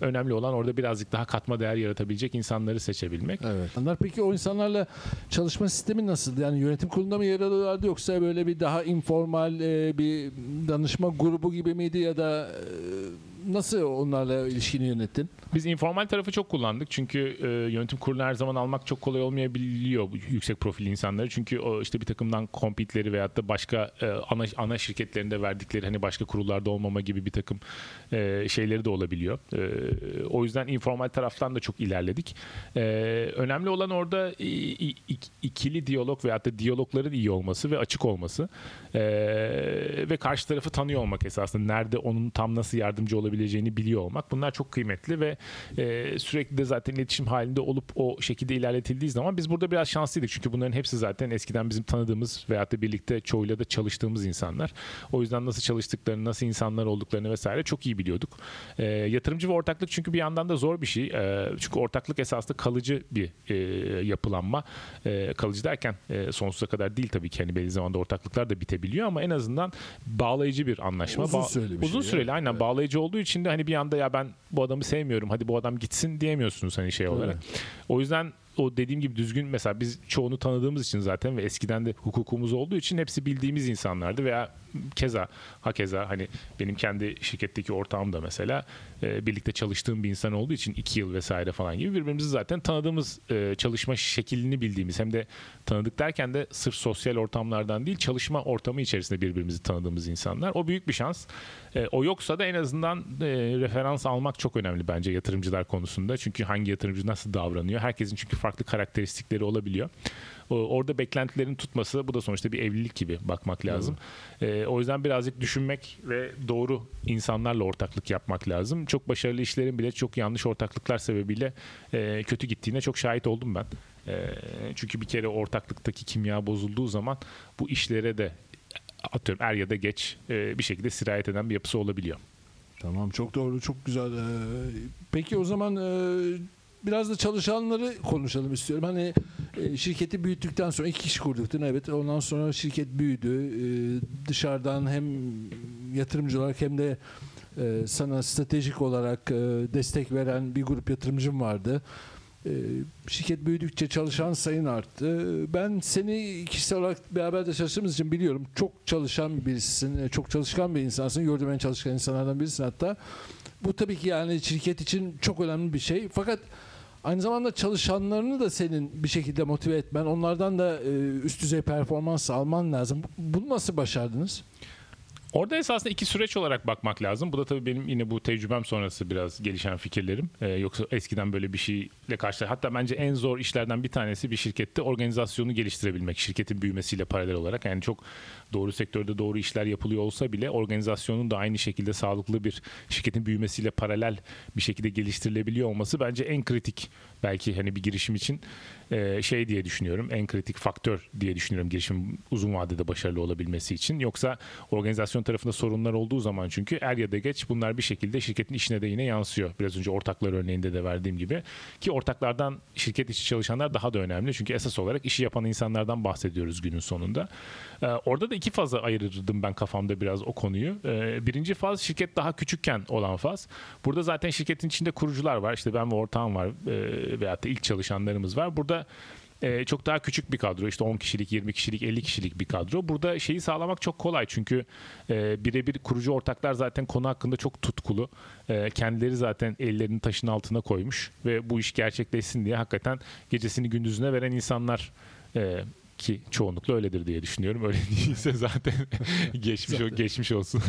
önemli olan orada birazcık daha katma değer yaratabilecek insanları seçebilmek. Evet. Onlar peki o insanlarla çalışma sistemi nasıl? Yani yönetim kurulunda mı yer alıyorlardı yoksa böyle bir daha informal e, bir danışma grubu gibi miydi ya da e, nasıl onlarla ilişkini yönettin? Biz informal tarafı çok kullandık. Çünkü e, yönetim kurulunu her zaman almak çok kolay olmayabiliyor yüksek profil insanları. Çünkü o işte bir takımdan kompitleri veyahut da başka e, ana ana şirketlerinde verdikleri hani başka kurullarda olmama gibi bir takım e, şeyleri de olabiliyor. E, o yüzden informal taraftan da çok ilerledik. E, önemli olan orada ikili diyalog veyahut da diyalogların iyi olması ve açık olması. E, ve karşı tarafı tanıyor olmak esasında. Nerede onun tam nasıl yardımcı olabilir olabileceğini biliyor olmak. Bunlar çok kıymetli ve e, sürekli de zaten iletişim halinde olup o şekilde ilerletildiği zaman biz burada biraz şanslıydık. Çünkü bunların hepsi zaten eskiden bizim tanıdığımız veyahut da birlikte çoğuyla da çalıştığımız insanlar. O yüzden nasıl çalıştıklarını, nasıl insanlar olduklarını vesaire çok iyi biliyorduk. E, yatırımcı ve ortaklık çünkü bir yandan da zor bir şey. E, çünkü ortaklık esasında kalıcı bir e, yapılanma. E, kalıcı derken e, sonsuza kadar değil tabii ki. Hani belli zamanda ortaklıklar da bitebiliyor ama en azından bağlayıcı bir anlaşma. Uzun süreli bir Uzun şey süreli yani. aynen evet. bağlayıcı olduğu için de hani bir anda ya ben bu adamı sevmiyorum hadi bu adam gitsin diyemiyorsunuz hani şey olarak. Evet. O yüzden o dediğim gibi düzgün mesela biz çoğunu tanıdığımız için zaten ve eskiden de hukukumuz olduğu için hepsi bildiğimiz insanlardı veya keza hakeza hani benim kendi şirketteki ortağım da mesela e, birlikte çalıştığım bir insan olduğu için iki yıl vesaire falan gibi birbirimizi zaten tanıdığımız e, çalışma şeklini bildiğimiz hem de tanıdık derken de sırf sosyal ortamlardan değil çalışma ortamı içerisinde birbirimizi tanıdığımız insanlar. O büyük bir şans. E, o yoksa da en azından e, referans almak çok önemli bence yatırımcılar konusunda. Çünkü hangi yatırımcı nasıl davranıyor? Herkesin çünkü farklı karakteristikleri olabiliyor. Orada beklentilerin tutması bu da sonuçta bir evlilik gibi bakmak lazım. Evet. o yüzden birazcık düşünmek ve doğru insanlarla ortaklık yapmak lazım. Çok başarılı işlerin bile çok yanlış ortaklıklar sebebiyle kötü gittiğine çok şahit oldum ben. çünkü bir kere ortaklıktaki kimya bozulduğu zaman bu işlere de atıyorum er ya da geç bir şekilde sirayet eden bir yapısı olabiliyor. Tamam çok doğru çok güzel. Peki o zaman biraz da çalışanları konuşalım istiyorum. Hani e, şirketi büyüttükten sonra iki kişi kurduk değil mi? Evet. Ondan sonra şirket büyüdü. E, dışarıdan hem yatırımcı olarak hem de e, sana stratejik olarak e, destek veren bir grup yatırımcım vardı. E, şirket büyüdükçe çalışan sayın arttı. Ben seni kişisel olarak beraber de çalıştığımız için biliyorum. Çok çalışan birisin. E, çok çalışkan bir insansın. Gördüğüm en çalışkan insanlardan birisin hatta. Bu tabii ki yani şirket için çok önemli bir şey. Fakat Aynı zamanda çalışanlarını da senin bir şekilde motive etmen, onlardan da e, üst düzey performans alman lazım. Bunu nasıl başardınız? Orada esasında iki süreç olarak bakmak lazım. Bu da tabii benim yine bu tecrübem sonrası biraz gelişen fikirlerim. Ee, yoksa eskiden böyle bir şeyle karşı hatta bence en zor işlerden bir tanesi bir şirkette organizasyonu geliştirebilmek. Şirketin büyümesiyle paralel olarak. Yani çok doğru sektörde doğru işler yapılıyor olsa bile organizasyonun da aynı şekilde sağlıklı bir şirketin büyümesiyle paralel bir şekilde geliştirilebiliyor olması bence en kritik belki hani bir girişim için e, şey diye düşünüyorum. En kritik faktör diye düşünüyorum girişim uzun vadede başarılı olabilmesi için. Yoksa organizasyon tarafında sorunlar olduğu zaman çünkü er ya da geç bunlar bir şekilde şirketin işine de yine yansıyor. Biraz önce ortaklar örneğinde de verdiğim gibi. Ki ortaklardan şirket içi çalışanlar daha da önemli. Çünkü esas olarak işi yapan insanlardan bahsediyoruz günün sonunda. Ee, orada da iki faza ayırırdım ben kafamda biraz o konuyu. Ee, birinci faz şirket daha küçükken olan faz. Burada zaten şirketin içinde kurucular var. İşte ben ve ortağım var e, veyahut da ilk çalışanlarımız var. Burada e, çok daha küçük bir kadro. İşte 10 kişilik, 20 kişilik, 50 kişilik bir kadro. Burada şeyi sağlamak çok kolay. Çünkü e, birebir kurucu ortaklar zaten konu hakkında çok tutkulu. E, kendileri zaten ellerini taşın altına koymuş ve bu iş gerçekleşsin diye hakikaten gecesini gündüzüne veren insanlar e, ki çoğunlukla öyledir diye düşünüyorum. Öyle değilse zaten geçmiş zaten. geçmiş olsun.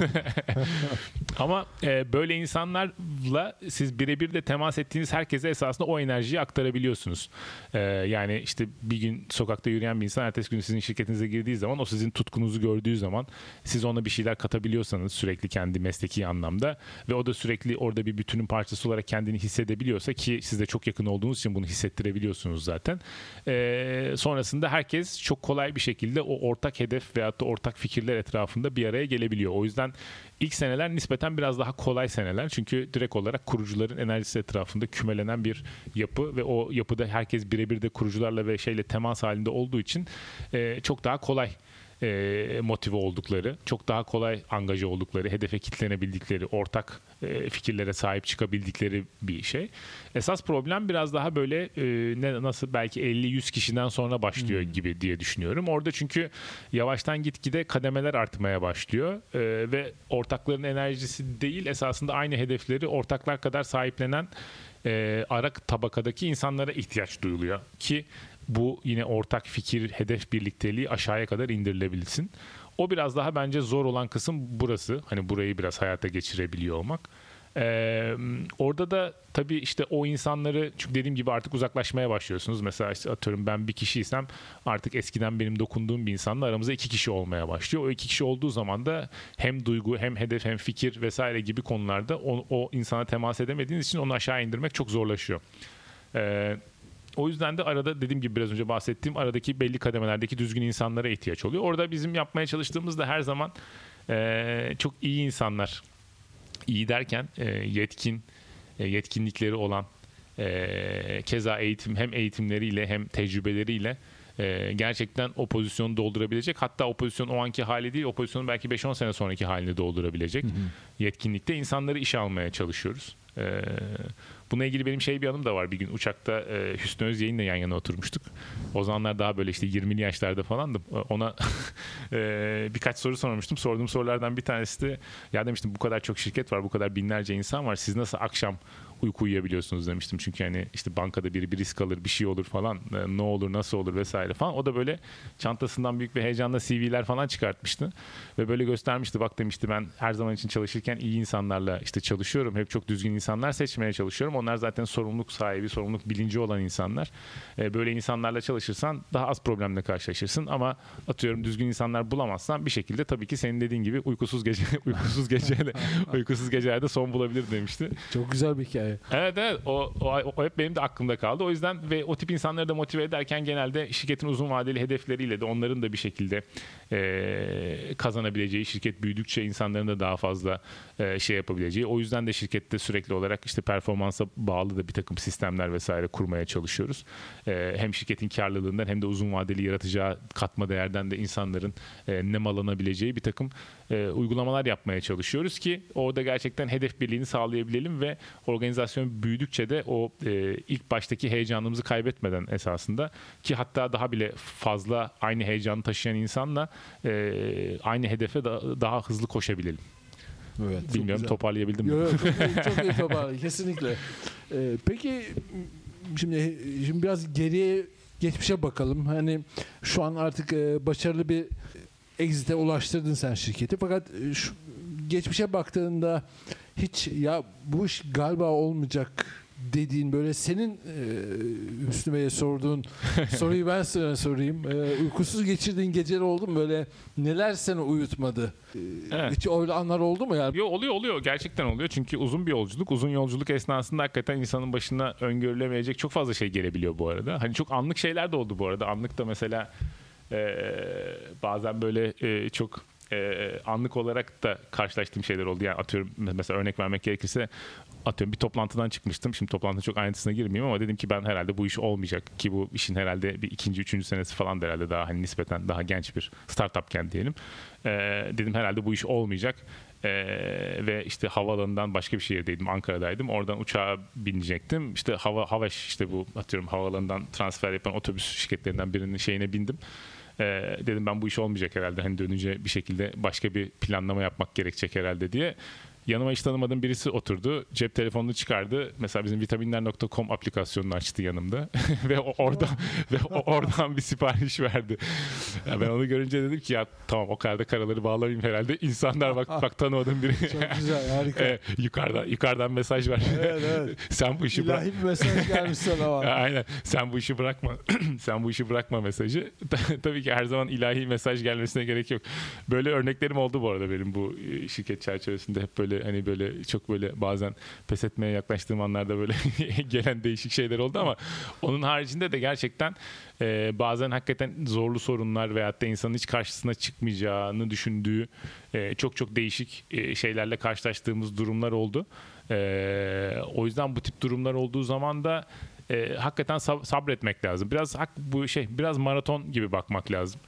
Ama e, böyle insanlarla siz birebir de temas ettiğiniz herkese esasında o enerjiyi aktarabiliyorsunuz. E, yani işte bir gün sokakta yürüyen bir insan ertesi gün sizin şirketinize girdiği zaman o sizin tutkunuzu gördüğü zaman siz ona bir şeyler katabiliyorsanız sürekli kendi mesleki anlamda ve o da sürekli orada bir bütünün parçası olarak kendini hissedebiliyorsa ki siz de çok yakın olduğunuz için bunu hissettirebiliyorsunuz zaten. E, sonrasında herkes çok kolay bir şekilde o ortak hedef veyahut da ortak fikirler etrafında bir araya gelebiliyor. O yüzden ilk seneler nispeten biraz daha kolay seneler. Çünkü direkt olarak kurucuların enerjisi etrafında kümelenen bir yapı ve o yapıda herkes birebir de kurucularla ve şeyle temas halinde olduğu için e, çok daha kolay e, motive oldukları, çok daha kolay angaja oldukları, hedefe kitlenebildikleri, ortak e, fikirlere sahip çıkabildikleri bir şey. Esas problem biraz daha böyle e, ne nasıl belki 50-100 kişiden sonra başlıyor hmm. gibi diye düşünüyorum. Orada çünkü yavaştan gitgide kademeler artmaya başlıyor e, ve ortakların enerjisi değil esasında aynı hedefleri ortaklar kadar sahiplenen e, ara tabakadaki insanlara ihtiyaç duyuluyor ki bu yine ortak fikir, hedef birlikteliği aşağıya kadar indirilebilsin. O biraz daha bence zor olan kısım burası. Hani burayı biraz hayata geçirebiliyor olmak. Ee, orada da tabii işte o insanları çünkü dediğim gibi artık uzaklaşmaya başlıyorsunuz. Mesela işte atıyorum ben bir kişiysem artık eskiden benim dokunduğum bir insanla aramızda iki kişi olmaya başlıyor. O iki kişi olduğu zaman da hem duygu hem hedef hem fikir vesaire gibi konularda o, o insana temas edemediğiniz için onu aşağı indirmek çok zorlaşıyor. Ee, o yüzden de arada dediğim gibi biraz önce bahsettiğim aradaki belli kademelerdeki düzgün insanlara ihtiyaç oluyor. Orada bizim yapmaya çalıştığımız da her zaman e, çok iyi insanlar. İyi derken e, yetkin, e, yetkinlikleri olan, e, keza eğitim hem eğitimleriyle hem tecrübeleriyle e, gerçekten o pozisyonu doldurabilecek. Hatta o pozisyon o anki hali değil, o pozisyonu belki 5-10 sene sonraki halini doldurabilecek hı hı. yetkinlikte insanları iş almaya çalışıyoruz. E, Bununla ilgili benim şey bir anım da var. Bir gün uçakta e, Hüsnü Özyay'ınla yan yana oturmuştuk. O zamanlar daha böyle işte 20'li yaşlarda falandım. Ona e, birkaç soru sormuştum. Sorduğum sorulardan bir tanesi de ya demiştim bu kadar çok şirket var, bu kadar binlerce insan var. Siz nasıl akşam uyku uyuyabiliyorsunuz demiştim. Çünkü hani işte bankada biri bir risk alır bir şey olur falan e, ne olur nasıl olur vesaire falan. O da böyle çantasından büyük bir heyecanla CV'ler falan çıkartmıştı. Ve böyle göstermişti bak demişti ben her zaman için çalışırken iyi insanlarla işte çalışıyorum. Hep çok düzgün insanlar seçmeye çalışıyorum. Onlar zaten sorumluluk sahibi, sorumluluk bilinci olan insanlar. E, böyle insanlarla çalışırsan daha az problemle karşılaşırsın ama atıyorum düzgün insanlar bulamazsan bir şekilde tabii ki senin dediğin gibi uykusuz gece uykusuz geceyle uykusuz gecelerde son bulabilir demişti. Çok güzel bir hikaye. Evet evet o, o, o hep benim de aklımda kaldı. O yüzden ve o tip insanları da motive ederken genelde şirketin uzun vadeli hedefleriyle de onların da bir şekilde e, kazanabileceği şirket büyüdükçe insanların da daha fazla e, şey yapabileceği. O yüzden de şirkette sürekli olarak işte performansa bağlı da bir takım sistemler vesaire kurmaya çalışıyoruz. E, hem şirketin karlılığından hem de uzun vadeli yaratacağı katma değerden de insanların e, nemalanabileceği bir takım e, uygulamalar yapmaya çalışıyoruz ki orada gerçekten hedef birliğini sağlayabilelim ve organizasyon büyüdükçe de o e, ilk baştaki heyecanımızı kaybetmeden esasında ki hatta daha bile fazla aynı heyecanı taşıyan insanla e, aynı hedefe da, daha hızlı koşabilelim. Evet, Bilmiyorum toparlayabildim mi? Yok, çok, iyi, çok iyi toparladın kesinlikle. Ee, peki şimdi şimdi biraz geriye geçmişe bakalım. Hani şu an artık e, başarılı bir exit'e ulaştırdın sen şirketi. Fakat e, şu, geçmişe baktığında hiç ya bu iş galiba olmayacak dediğin böyle senin e, Hüsnü Bey'e sorduğun soruyu ben sana sorayım. E, uykusuz geçirdiğin geceler oldu mu? Böyle neler seni uyutmadı? E, evet. Hiç öyle anlar oldu mu? Yani? Yo, oluyor oluyor. Gerçekten oluyor. Çünkü uzun bir yolculuk. Uzun yolculuk esnasında hakikaten insanın başına öngörülemeyecek çok fazla şey gelebiliyor bu arada. Hani çok anlık şeyler de oldu bu arada. Anlık da mesela e, bazen böyle e, çok e, anlık olarak da karşılaştığım şeyler oldu. Yani atıyorum mesela örnek vermek gerekirse atıyorum bir toplantıdan çıkmıştım. Şimdi toplantı çok ayrıntısına girmeyeyim ama dedim ki ben herhalde bu iş olmayacak ki bu işin herhalde bir ikinci, üçüncü senesi falan da herhalde daha hani nispeten daha genç bir startupken diyelim. Ee, dedim herhalde bu iş olmayacak. Ee, ve işte havaalanından başka bir şehirdeydim Ankara'daydım. Oradan uçağa binecektim. İşte hava hava işte bu atıyorum havaalanından transfer yapan otobüs şirketlerinden birinin şeyine bindim. Ee, dedim ben bu iş olmayacak herhalde. Hani dönünce bir şekilde başka bir planlama yapmak gerekecek herhalde diye yanıma hiç tanımadığım birisi oturdu. Cep telefonunu çıkardı. Mesela bizim vitaminler.com aplikasyonunu açtı yanımda. ve o orada ve oradan bir sipariş verdi. Ya ben onu görünce dedim ki ya tamam o kadar da karaları bağlamayayım herhalde. İnsanlar bak bak tanımadığım biri. Çok güzel harika. ee, yukarıdan yukarıdan mesaj var. Evet evet. Sen bu işi İlahi bırak. bir mesaj gelmiş sana var. Aynen. Sen bu işi bırakma. Sen bu işi bırakma mesajı. Tabii ki her zaman ilahi mesaj gelmesine gerek yok. Böyle örneklerim oldu bu arada benim bu e, şirket çerçevesinde hep böyle böyle hani böyle çok böyle bazen pes etmeye yaklaştığım anlarda böyle gelen değişik şeyler oldu ama onun haricinde de gerçekten e, bazen hakikaten zorlu sorunlar veyahut da insanın hiç karşısına çıkmayacağını düşündüğü e, çok çok değişik e, şeylerle karşılaştığımız durumlar oldu. E, o yüzden bu tip durumlar olduğu zaman da e, hakikaten sab- sabretmek lazım. Biraz bu şey biraz maraton gibi bakmak lazım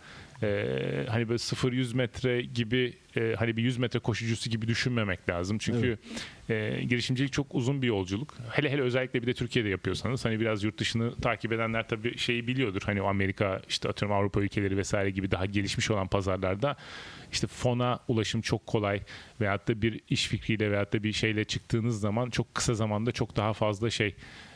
e, hani böyle 0-100 metre gibi e, hani bir 100 metre koşucusu gibi düşünmemek lazım. Çünkü evet. e, girişimcilik çok uzun bir yolculuk. Hele hele özellikle bir de Türkiye'de yapıyorsanız hani biraz yurt dışını takip edenler tabii şeyi biliyordur. Hani o Amerika işte atıyorum Avrupa ülkeleri vesaire gibi daha gelişmiş olan pazarlarda işte fona ulaşım çok kolay veyahut da bir iş fikriyle veyahut da bir şeyle çıktığınız zaman çok kısa zamanda çok daha fazla şey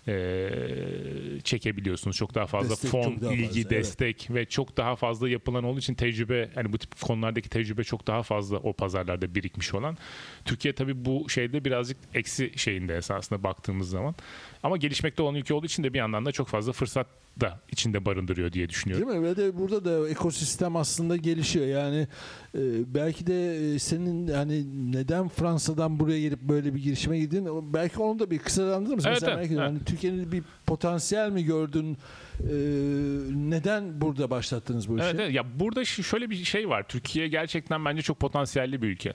e, çekebiliyorsunuz. Çok daha fazla destek, fon, daha ilgi, fazla, destek evet. ve çok daha fazla yapılan olduğu için tecrübe hani bu tip konulardaki tecrübe çok daha fazla o pazarlarda birikmiş olan. Türkiye tabii bu şeyde birazcık eksi şeyinde esasında baktığımız zaman. Ama gelişmekte olan ülke olduğu için de bir yandan da çok fazla fırsat da içinde barındırıyor diye düşünüyorum. Değil mi? Ve de burada da ekosistem aslında gelişiyor. Yani e, belki de e, senin hani neden Fransa'dan buraya gelip böyle bir girişime girdin? Belki onu da bir kısalandırır mısın? Evet, Mesela evet, belki evet. hani Türkiye'nin bir potansiyel mi gördün? E, neden burada başlattınız bu işi? Evet, evet. Ya burada şöyle bir şey var. Türkiye gerçekten bence çok potansiyelli bir ülke.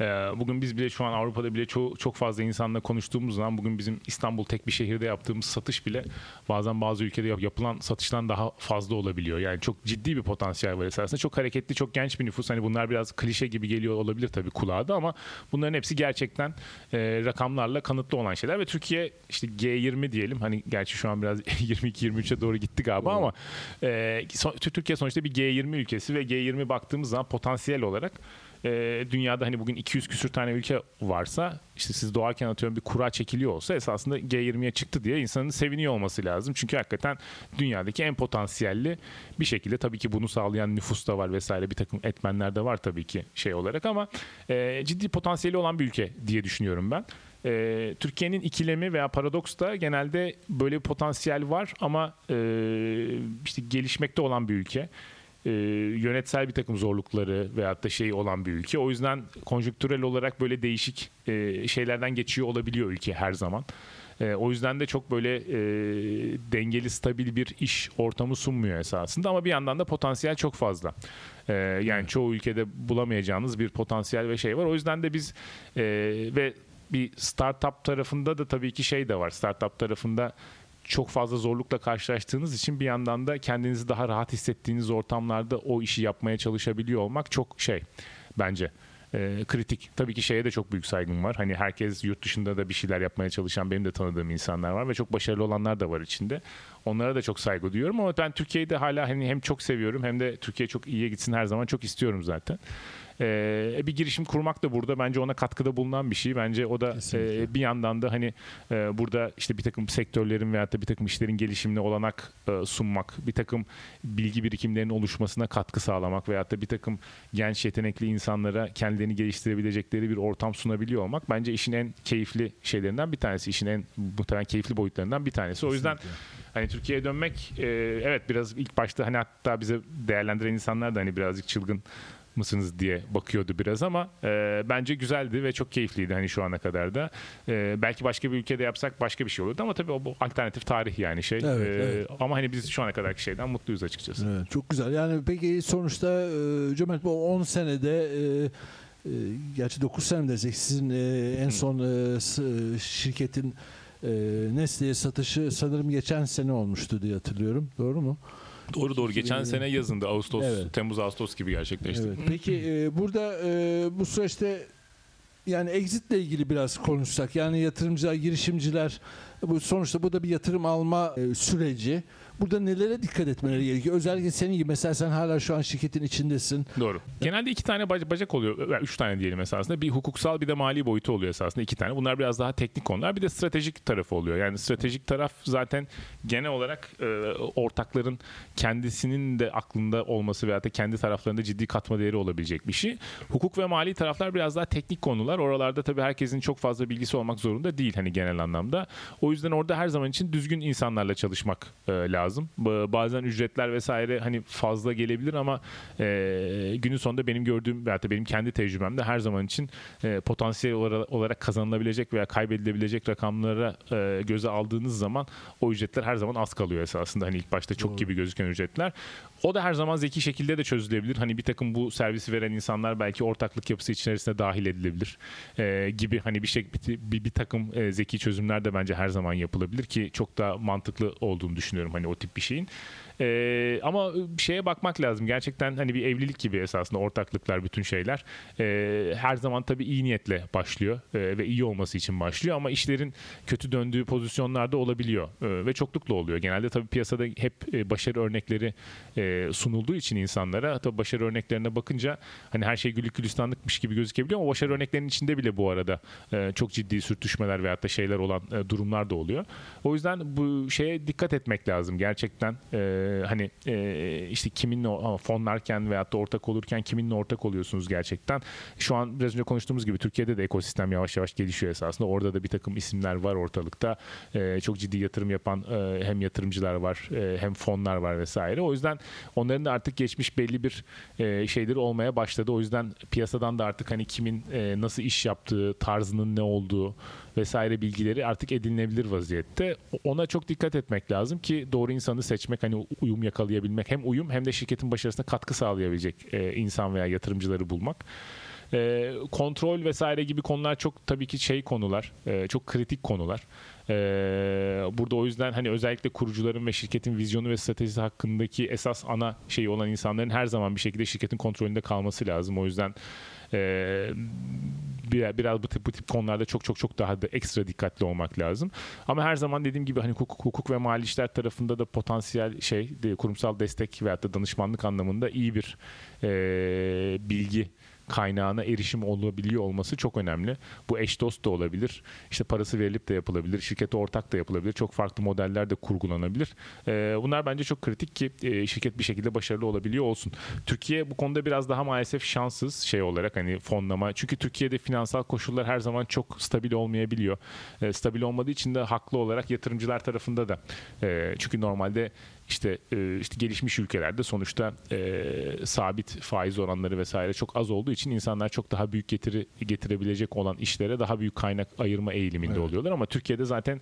Ee, bugün biz bile şu an Avrupa'da bile çok, çok fazla insanla konuştuğumuz zaman bugün bizim İstanbul tek bir şehirde yaptığımız satış bile bazen bazı ülkede yapılan satıştan daha fazla olabiliyor. Yani çok ciddi bir potansiyel var esasında. Çok hareketli, çok genç bir nüfus. Hani bunlar biraz klişe gibi geliyor olabilir tabii kulağa da ama bunların hepsi gerçekten e, rakamlarla kanıtlı olan şeyler ve Türkiye işte G20 diyelim. Hani gerçi şu an biraz 22-23'e doğru gitti galiba ama e, Türkiye sonuçta bir G20 ülkesi ve G20 baktığımız zaman potansiyel olarak e, dünyada hani bugün 200 küsür tane ülke varsa işte siz doğarken atıyorum bir kura çekiliyor olsa esasında G20'ye çıktı diye insanın seviniyor olması lazım. Çünkü hakikaten dünyadaki en potansiyelli bir şekilde tabii ki bunu sağlayan nüfus da var vesaire bir takım etmenler de var tabii ki şey olarak ama e, ciddi potansiyeli olan bir ülke diye düşünüyorum ben. E, Türkiye'nin ikilemi veya paradoks da genelde böyle bir potansiyel var ama e, işte gelişmekte olan bir ülke e, yönetsel bir takım zorlukları veyahut da şey olan bir ülke. O yüzden konjonktürel olarak böyle değişik e, şeylerden geçiyor olabiliyor ülke her zaman. E, o yüzden de çok böyle e, dengeli, stabil bir iş ortamı sunmuyor esasında ama bir yandan da potansiyel çok fazla. E, yani çoğu ülkede bulamayacağınız bir potansiyel ve şey var. O yüzden de biz e, ve bir startup tarafında da tabii ki şey de var. Startup tarafında çok fazla zorlukla karşılaştığınız için bir yandan da kendinizi daha rahat hissettiğiniz ortamlarda o işi yapmaya çalışabiliyor olmak çok şey bence e, kritik. Tabii ki şeye de çok büyük saygım var. Hani herkes yurt dışında da bir şeyler yapmaya çalışan benim de tanıdığım insanlar var ve çok başarılı olanlar da var içinde. Onlara da çok saygı duyuyorum ama ben Türkiye'yi de hala hani hem çok seviyorum hem de Türkiye çok iyiye gitsin her zaman çok istiyorum zaten. Ee, bir girişim kurmak da burada bence ona katkıda bulunan bir şey. Bence o da e, bir yandan da hani e, burada işte bir takım sektörlerin veyahut da bir takım işlerin gelişimine olanak e, sunmak, bir takım bilgi birikimlerinin oluşmasına katkı sağlamak veyahut da bir takım genç yetenekli insanlara kendilerini geliştirebilecekleri bir ortam sunabiliyor olmak bence işin en keyifli şeylerinden bir tanesi. işin en muhtemelen keyifli boyutlarından bir tanesi. O yüzden hani Türkiye'ye dönmek e, evet biraz ilk başta hani hatta bize değerlendiren insanlar da hani birazcık çılgın mısınız diye bakıyordu biraz ama e, bence güzeldi ve çok keyifliydi hani şu ana kadar da. E, belki başka bir ülkede yapsak başka bir şey olurdu ama tabii o bu alternatif tarih yani şey. Evet, E, evet. Ama hani biz şu ana kadarki şeyden mutluyuz açıkçası. Evet, çok güzel. Yani peki sonuçta e, Cömert bu 10 senede e, e, gerçi 9 sene desek sizin e, en son e, e, şirketin e, Nestle'ye satışı sanırım geçen sene olmuştu diye hatırlıyorum. Doğru mu? Doğru doğru. Geçen sene yazında Ağustos, Evet. Temmuz Ağustos gibi gerçekleşti. Evet. Peki e, burada e, bu süreçte yani exitle ilgili biraz konuşsak yani yatırımcılar, girişimciler bu sonuçta bu da bir yatırım alma e, süreci. Burada nelere dikkat etmeleri gerekiyor? Özellikle senin gibi mesela sen hala şu an şirketin içindesin. Doğru. Genelde iki tane bac- bacak oluyor. Yani Üç tane diyelim esasında. Bir hukuksal bir de mali boyutu oluyor esasında. iki tane. Bunlar biraz daha teknik konular. Bir de stratejik tarafı oluyor. Yani stratejik taraf zaten genel olarak e, ortakların kendisinin de aklında olması veya da kendi taraflarında ciddi katma değeri olabilecek bir şey. Hukuk ve mali taraflar biraz daha teknik konular. Oralarda tabii herkesin çok fazla bilgisi olmak zorunda değil hani genel anlamda. O yüzden orada her zaman için düzgün insanlarla çalışmak e, lazım. Ba- Bazen ücretler vesaire hani fazla gelebilir ama e, günün sonunda benim gördüğüm veya da benim kendi tecrübemde her zaman için e, potansiyel olarak, kazanılabilecek veya kaybedilebilecek rakamlara e, göze aldığınız zaman o ücretler her zaman az kalıyor esasında. Hani ilk başta çok gibi gözüken ücretler. O da her zaman zeki şekilde de çözülebilir. Hani bir takım bu servisi veren insanlar belki ortaklık yapısı içerisine dahil edilebilir e, gibi hani bir şey bir, bir, takım e, zeki çözümler de bence her zaman yapılabilir ki çok da mantıklı olduğunu düşünüyorum hani o ти пише. E, ama şeye bakmak lazım. Gerçekten hani bir evlilik gibi esasında ortaklıklar bütün şeyler. E, her zaman tabii iyi niyetle başlıyor e, ve iyi olması için başlıyor ama işlerin kötü döndüğü pozisyonlarda olabiliyor E, ve çoklukla oluyor. Genelde tabii piyasada hep e, başarı örnekleri e, sunulduğu için insanlara tabii başarı örneklerine bakınca hani her şey güllük gülistanlıkmış gibi gözükebiliyor ama başarı örneklerinin içinde bile bu arada e, çok ciddi sürtüşmeler veyahut da şeyler olan e, durumlar da oluyor. O yüzden bu şeye dikkat etmek lazım gerçekten. E, hani e, işte kiminle fonlarken veyahut da ortak olurken kiminle ortak oluyorsunuz gerçekten. Şu an biraz önce konuştuğumuz gibi Türkiye'de de ekosistem yavaş yavaş gelişiyor esasında. Orada da bir takım isimler var ortalıkta. E, çok ciddi yatırım yapan e, hem yatırımcılar var e, hem fonlar var vesaire. O yüzden onların da artık geçmiş belli bir e, şeyleri olmaya başladı. O yüzden piyasadan da artık hani kimin e, nasıl iş yaptığı, tarzının ne olduğu vesaire bilgileri artık edinilebilir vaziyette. Ona çok dikkat etmek lazım ki doğru insanı seçmek hani uyum yakalayabilmek hem uyum hem de şirketin başarısına katkı sağlayabilecek e, insan veya yatırımcıları bulmak. E, kontrol vesaire gibi konular çok tabii ki şey konular, e, çok kritik konular. E, burada o yüzden hani özellikle kurucuların ve şirketin vizyonu ve stratejisi hakkındaki esas ana şeyi olan insanların her zaman bir şekilde şirketin kontrolünde kalması lazım. O yüzden e, biraz, biraz bu tip bu tip konularda çok çok çok daha da ekstra dikkatli olmak lazım. Ama her zaman dediğim gibi hani hukuk, hukuk ve mali işler tarafında da potansiyel şey kurumsal destek veyahut da danışmanlık anlamında iyi bir e, bilgi kaynağına erişim olabiliyor olması çok önemli. Bu eş dost da olabilir. İşte parası verilip de yapılabilir. Şirkete ortak da yapılabilir. Çok farklı modeller de kurgulanabilir. E, bunlar bence çok kritik ki e, şirket bir şekilde başarılı olabiliyor olsun. Türkiye bu konuda biraz daha maalesef şanssız şey olarak hani fonlama. Çünkü Türkiye'de finansal koşullar her zaman çok stabil olmayabiliyor. E, stabil olmadığı için de haklı olarak yatırımcılar tarafında da e, çünkü normalde işte e, işte gelişmiş ülkelerde sonuçta e, sabit faiz oranları vesaire çok az olduğu için insanlar çok daha büyük getiri getirebilecek olan işlere daha büyük kaynak ayırma eğiliminde evet. oluyorlar ama Türkiye'de zaten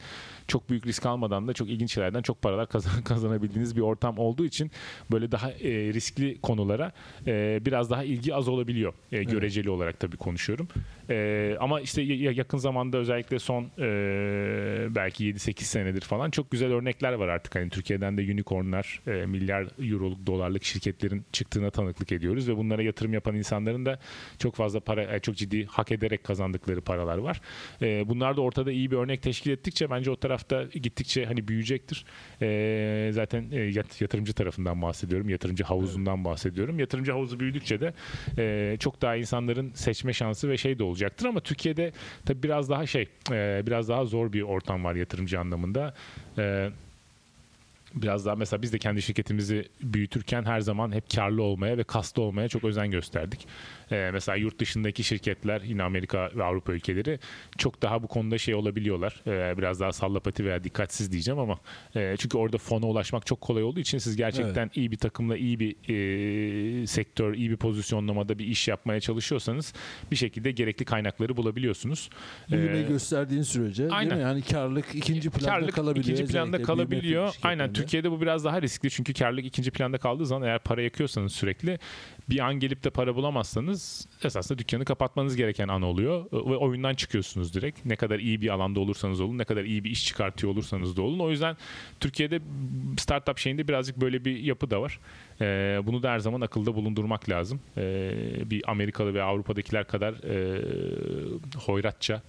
çok büyük risk almadan da çok ilginç şeylerden çok paralar kazan kazanabildiğiniz bir ortam olduğu için böyle daha e, riskli konulara e, biraz daha ilgi az olabiliyor. E, göreceli evet. olarak tabii konuşuyorum. E, ama işte yakın zamanda özellikle son e, belki 7-8 senedir falan çok güzel örnekler var artık. Hani Türkiye'den de unicornlar, e, milyar euroluk, dolarlık şirketlerin çıktığına tanıklık ediyoruz ve bunlara yatırım yapan insanların da çok fazla para, e, çok ciddi hak ederek kazandıkları paralar var. E, bunlar da ortada iyi bir örnek teşkil ettikçe bence o tarafta gittikçe hani büyüyecektir. E, zaten e, yatırımcı tarafından bahsediyorum, yatırımcı havuzundan bahsediyorum. Yatırımcı havuzu büyüdükçe de e, çok daha insanların seçme şansı ve şey de olacaktır ama Türkiye'de tabii biraz daha şey, e, biraz daha zor bir ortam var yatırımcı anlamında. E, biraz daha mesela biz de kendi şirketimizi büyütürken her zaman hep karlı olmaya ve kaslı olmaya çok özen gösterdik. Ee, mesela yurt dışındaki şirketler yine Amerika ve Avrupa ülkeleri çok daha bu konuda şey olabiliyorlar. Ee, biraz daha sallapati veya dikkatsiz diyeceğim ama e, çünkü orada fona ulaşmak çok kolay olduğu için siz gerçekten evet. iyi bir takımla iyi bir e, sektör, iyi bir pozisyonlamada bir iş yapmaya çalışıyorsanız bir şekilde gerekli kaynakları bulabiliyorsunuz. Büyümeyi ee, gösterdiğin sürece aynen. değil mi? Yani karlılık ikinci planda karlılık kalabiliyor. ikinci planda kalabiliyor. Aynen Türkiye'de bu biraz daha riskli çünkü karlılık ikinci planda kaldığı zaman eğer para yakıyorsanız sürekli bir an gelip de para bulamazsanız esasında dükkanı kapatmanız gereken an oluyor ve oyundan çıkıyorsunuz direkt. Ne kadar iyi bir alanda olursanız olun, ne kadar iyi bir iş çıkartıyor olursanız da olun. O yüzden Türkiye'de startup şeyinde birazcık böyle bir yapı da var. E, bunu da her zaman akılda bulundurmak lazım. E, bir Amerikalı ve Avrupa'dakiler kadar e, hoyratça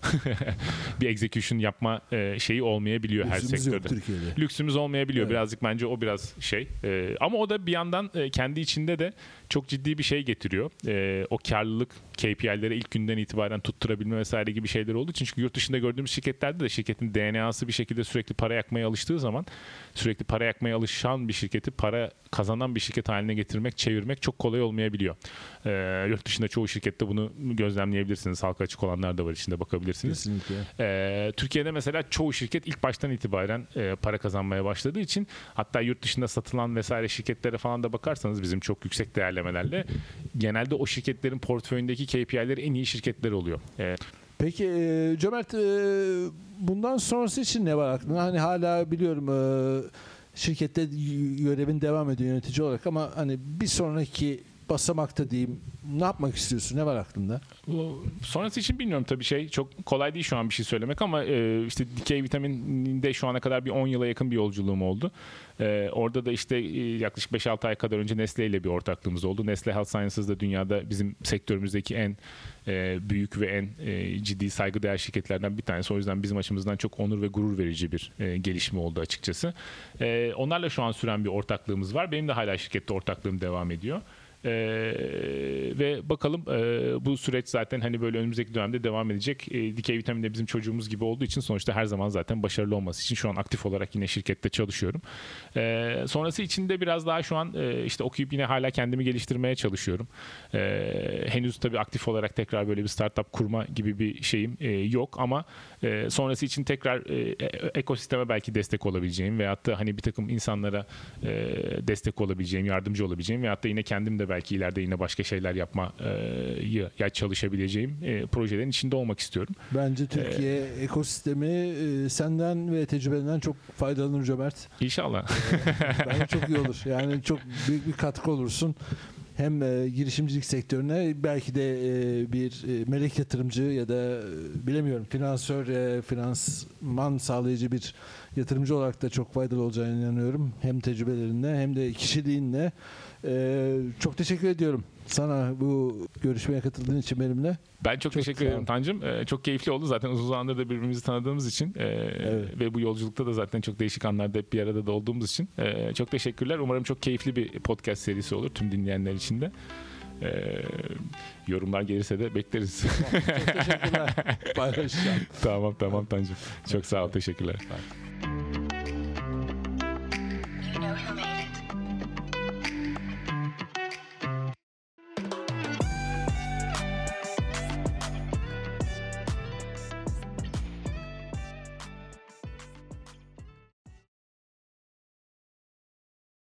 bir execution yapma e, şeyi olmayabiliyor Lüksümüz her sektörde. Yok Türkiye'de. Lüksümüz olmayabiliyor. Evet. Birazcık bence o biraz şey. E, ama o da bir yandan e, kendi içinde de çok ciddi bir şey getiriyor. E, o karlılık KPI'lere ilk günden itibaren tutturabilme vesaire gibi şeyler olduğu için çünkü yurt dışında gördüğümüz şirketlerde de şirketin DNA'sı bir şekilde sürekli para yakmaya alıştığı zaman sürekli para yakmaya alışan bir şirketi para kazanan bir şirket haline getirmek, çevirmek çok kolay olmayabiliyor. E, yurt dışında çoğu şirkette bunu gözlemleyebilirsiniz. Halka açık olanlar da var içinde bakabilirsiniz. Kesinlikle. E, Türkiye'de mesela çoğu şirket ilk baştan itibaren e, para kazanmaya başladığı için hatta yurt dışında satılan vesaire şirketlere falan da bakarsanız bizim çok yüksek değerlemelerle genelde o şirketlerin portföyündeki KPI'leri en iyi şirketler oluyor. E, Peki e, Cömert e, bundan sonrası için ne var aklında? Hani hala biliyorum e, şirkette görevin devam ediyor yönetici olarak ama hani bir sonraki basamakta diyeyim ne yapmak istiyorsun? Ne var aklında? Sonrası için bilmiyorum tabii şey. Çok kolay değil şu an bir şey söylemek ama e, işte dikey vitamininde şu ana kadar bir 10 yıla yakın bir yolculuğum oldu. E, orada da işte e, yaklaşık 5-6 ay kadar önce Nestle ile bir ortaklığımız oldu. Nestle Health Sciences da dünyada bizim sektörümüzdeki en e, büyük ve en e, ciddi saygıdeğer şirketlerden bir tanesi. O yüzden bizim açımızdan çok onur ve gurur verici bir e, gelişme oldu açıkçası. E, onlarla şu an süren bir ortaklığımız var. Benim de hala şirkette ortaklığım devam ediyor. Ee, ve bakalım e, bu süreç zaten hani böyle önümüzdeki dönemde devam edecek. E, dikey vitamin de bizim çocuğumuz gibi olduğu için sonuçta her zaman zaten başarılı olması için şu an aktif olarak yine şirkette çalışıyorum. E, sonrası için de biraz daha şu an e, işte okuyup yine hala kendimi geliştirmeye çalışıyorum. E, henüz tabii aktif olarak tekrar böyle bir startup kurma gibi bir şeyim e, yok ama e, sonrası için tekrar e, e, ekosisteme belki destek olabileceğim veyahut da hani bir takım insanlara e, destek olabileceğim, yardımcı olabileceğim veyahut da yine kendim de belki ileride yine başka şeyler yapma e, ya çalışabileceğim e, projelerin içinde olmak istiyorum. Bence Türkiye ee, ekosistemi e, senden ve tecrübenden çok faydalanır Cömert. İnşallah. E, bence çok iyi olur. Yani çok büyük bir katkı olursun hem e, girişimcilik sektörüne belki de e, bir e, melek yatırımcı ya da e, bilemiyorum finansör e, finansman sağlayıcı bir yatırımcı olarak da çok faydalı olacağını inanıyorum. Hem tecrübelerinle hem de kişiliğinle. Ee, çok teşekkür ediyorum sana bu görüşmeye katıldığın için benimle. Ben çok, çok teşekkür ederim Tancım. Ee, çok keyifli oldu zaten uzun zamandır da birbirimizi tanıdığımız için ee, evet. ve bu yolculukta da zaten çok değişik anlarda hep bir arada da olduğumuz için ee, çok teşekkürler. Umarım çok keyifli bir podcast serisi olur tüm dinleyenler için de. Ee, yorumlar gelirse de bekleriz. Tamam, çok teşekkürler. Paylaşacağım. tamam tamam Tancım. Çok sağ ol. Teşekkürler. You know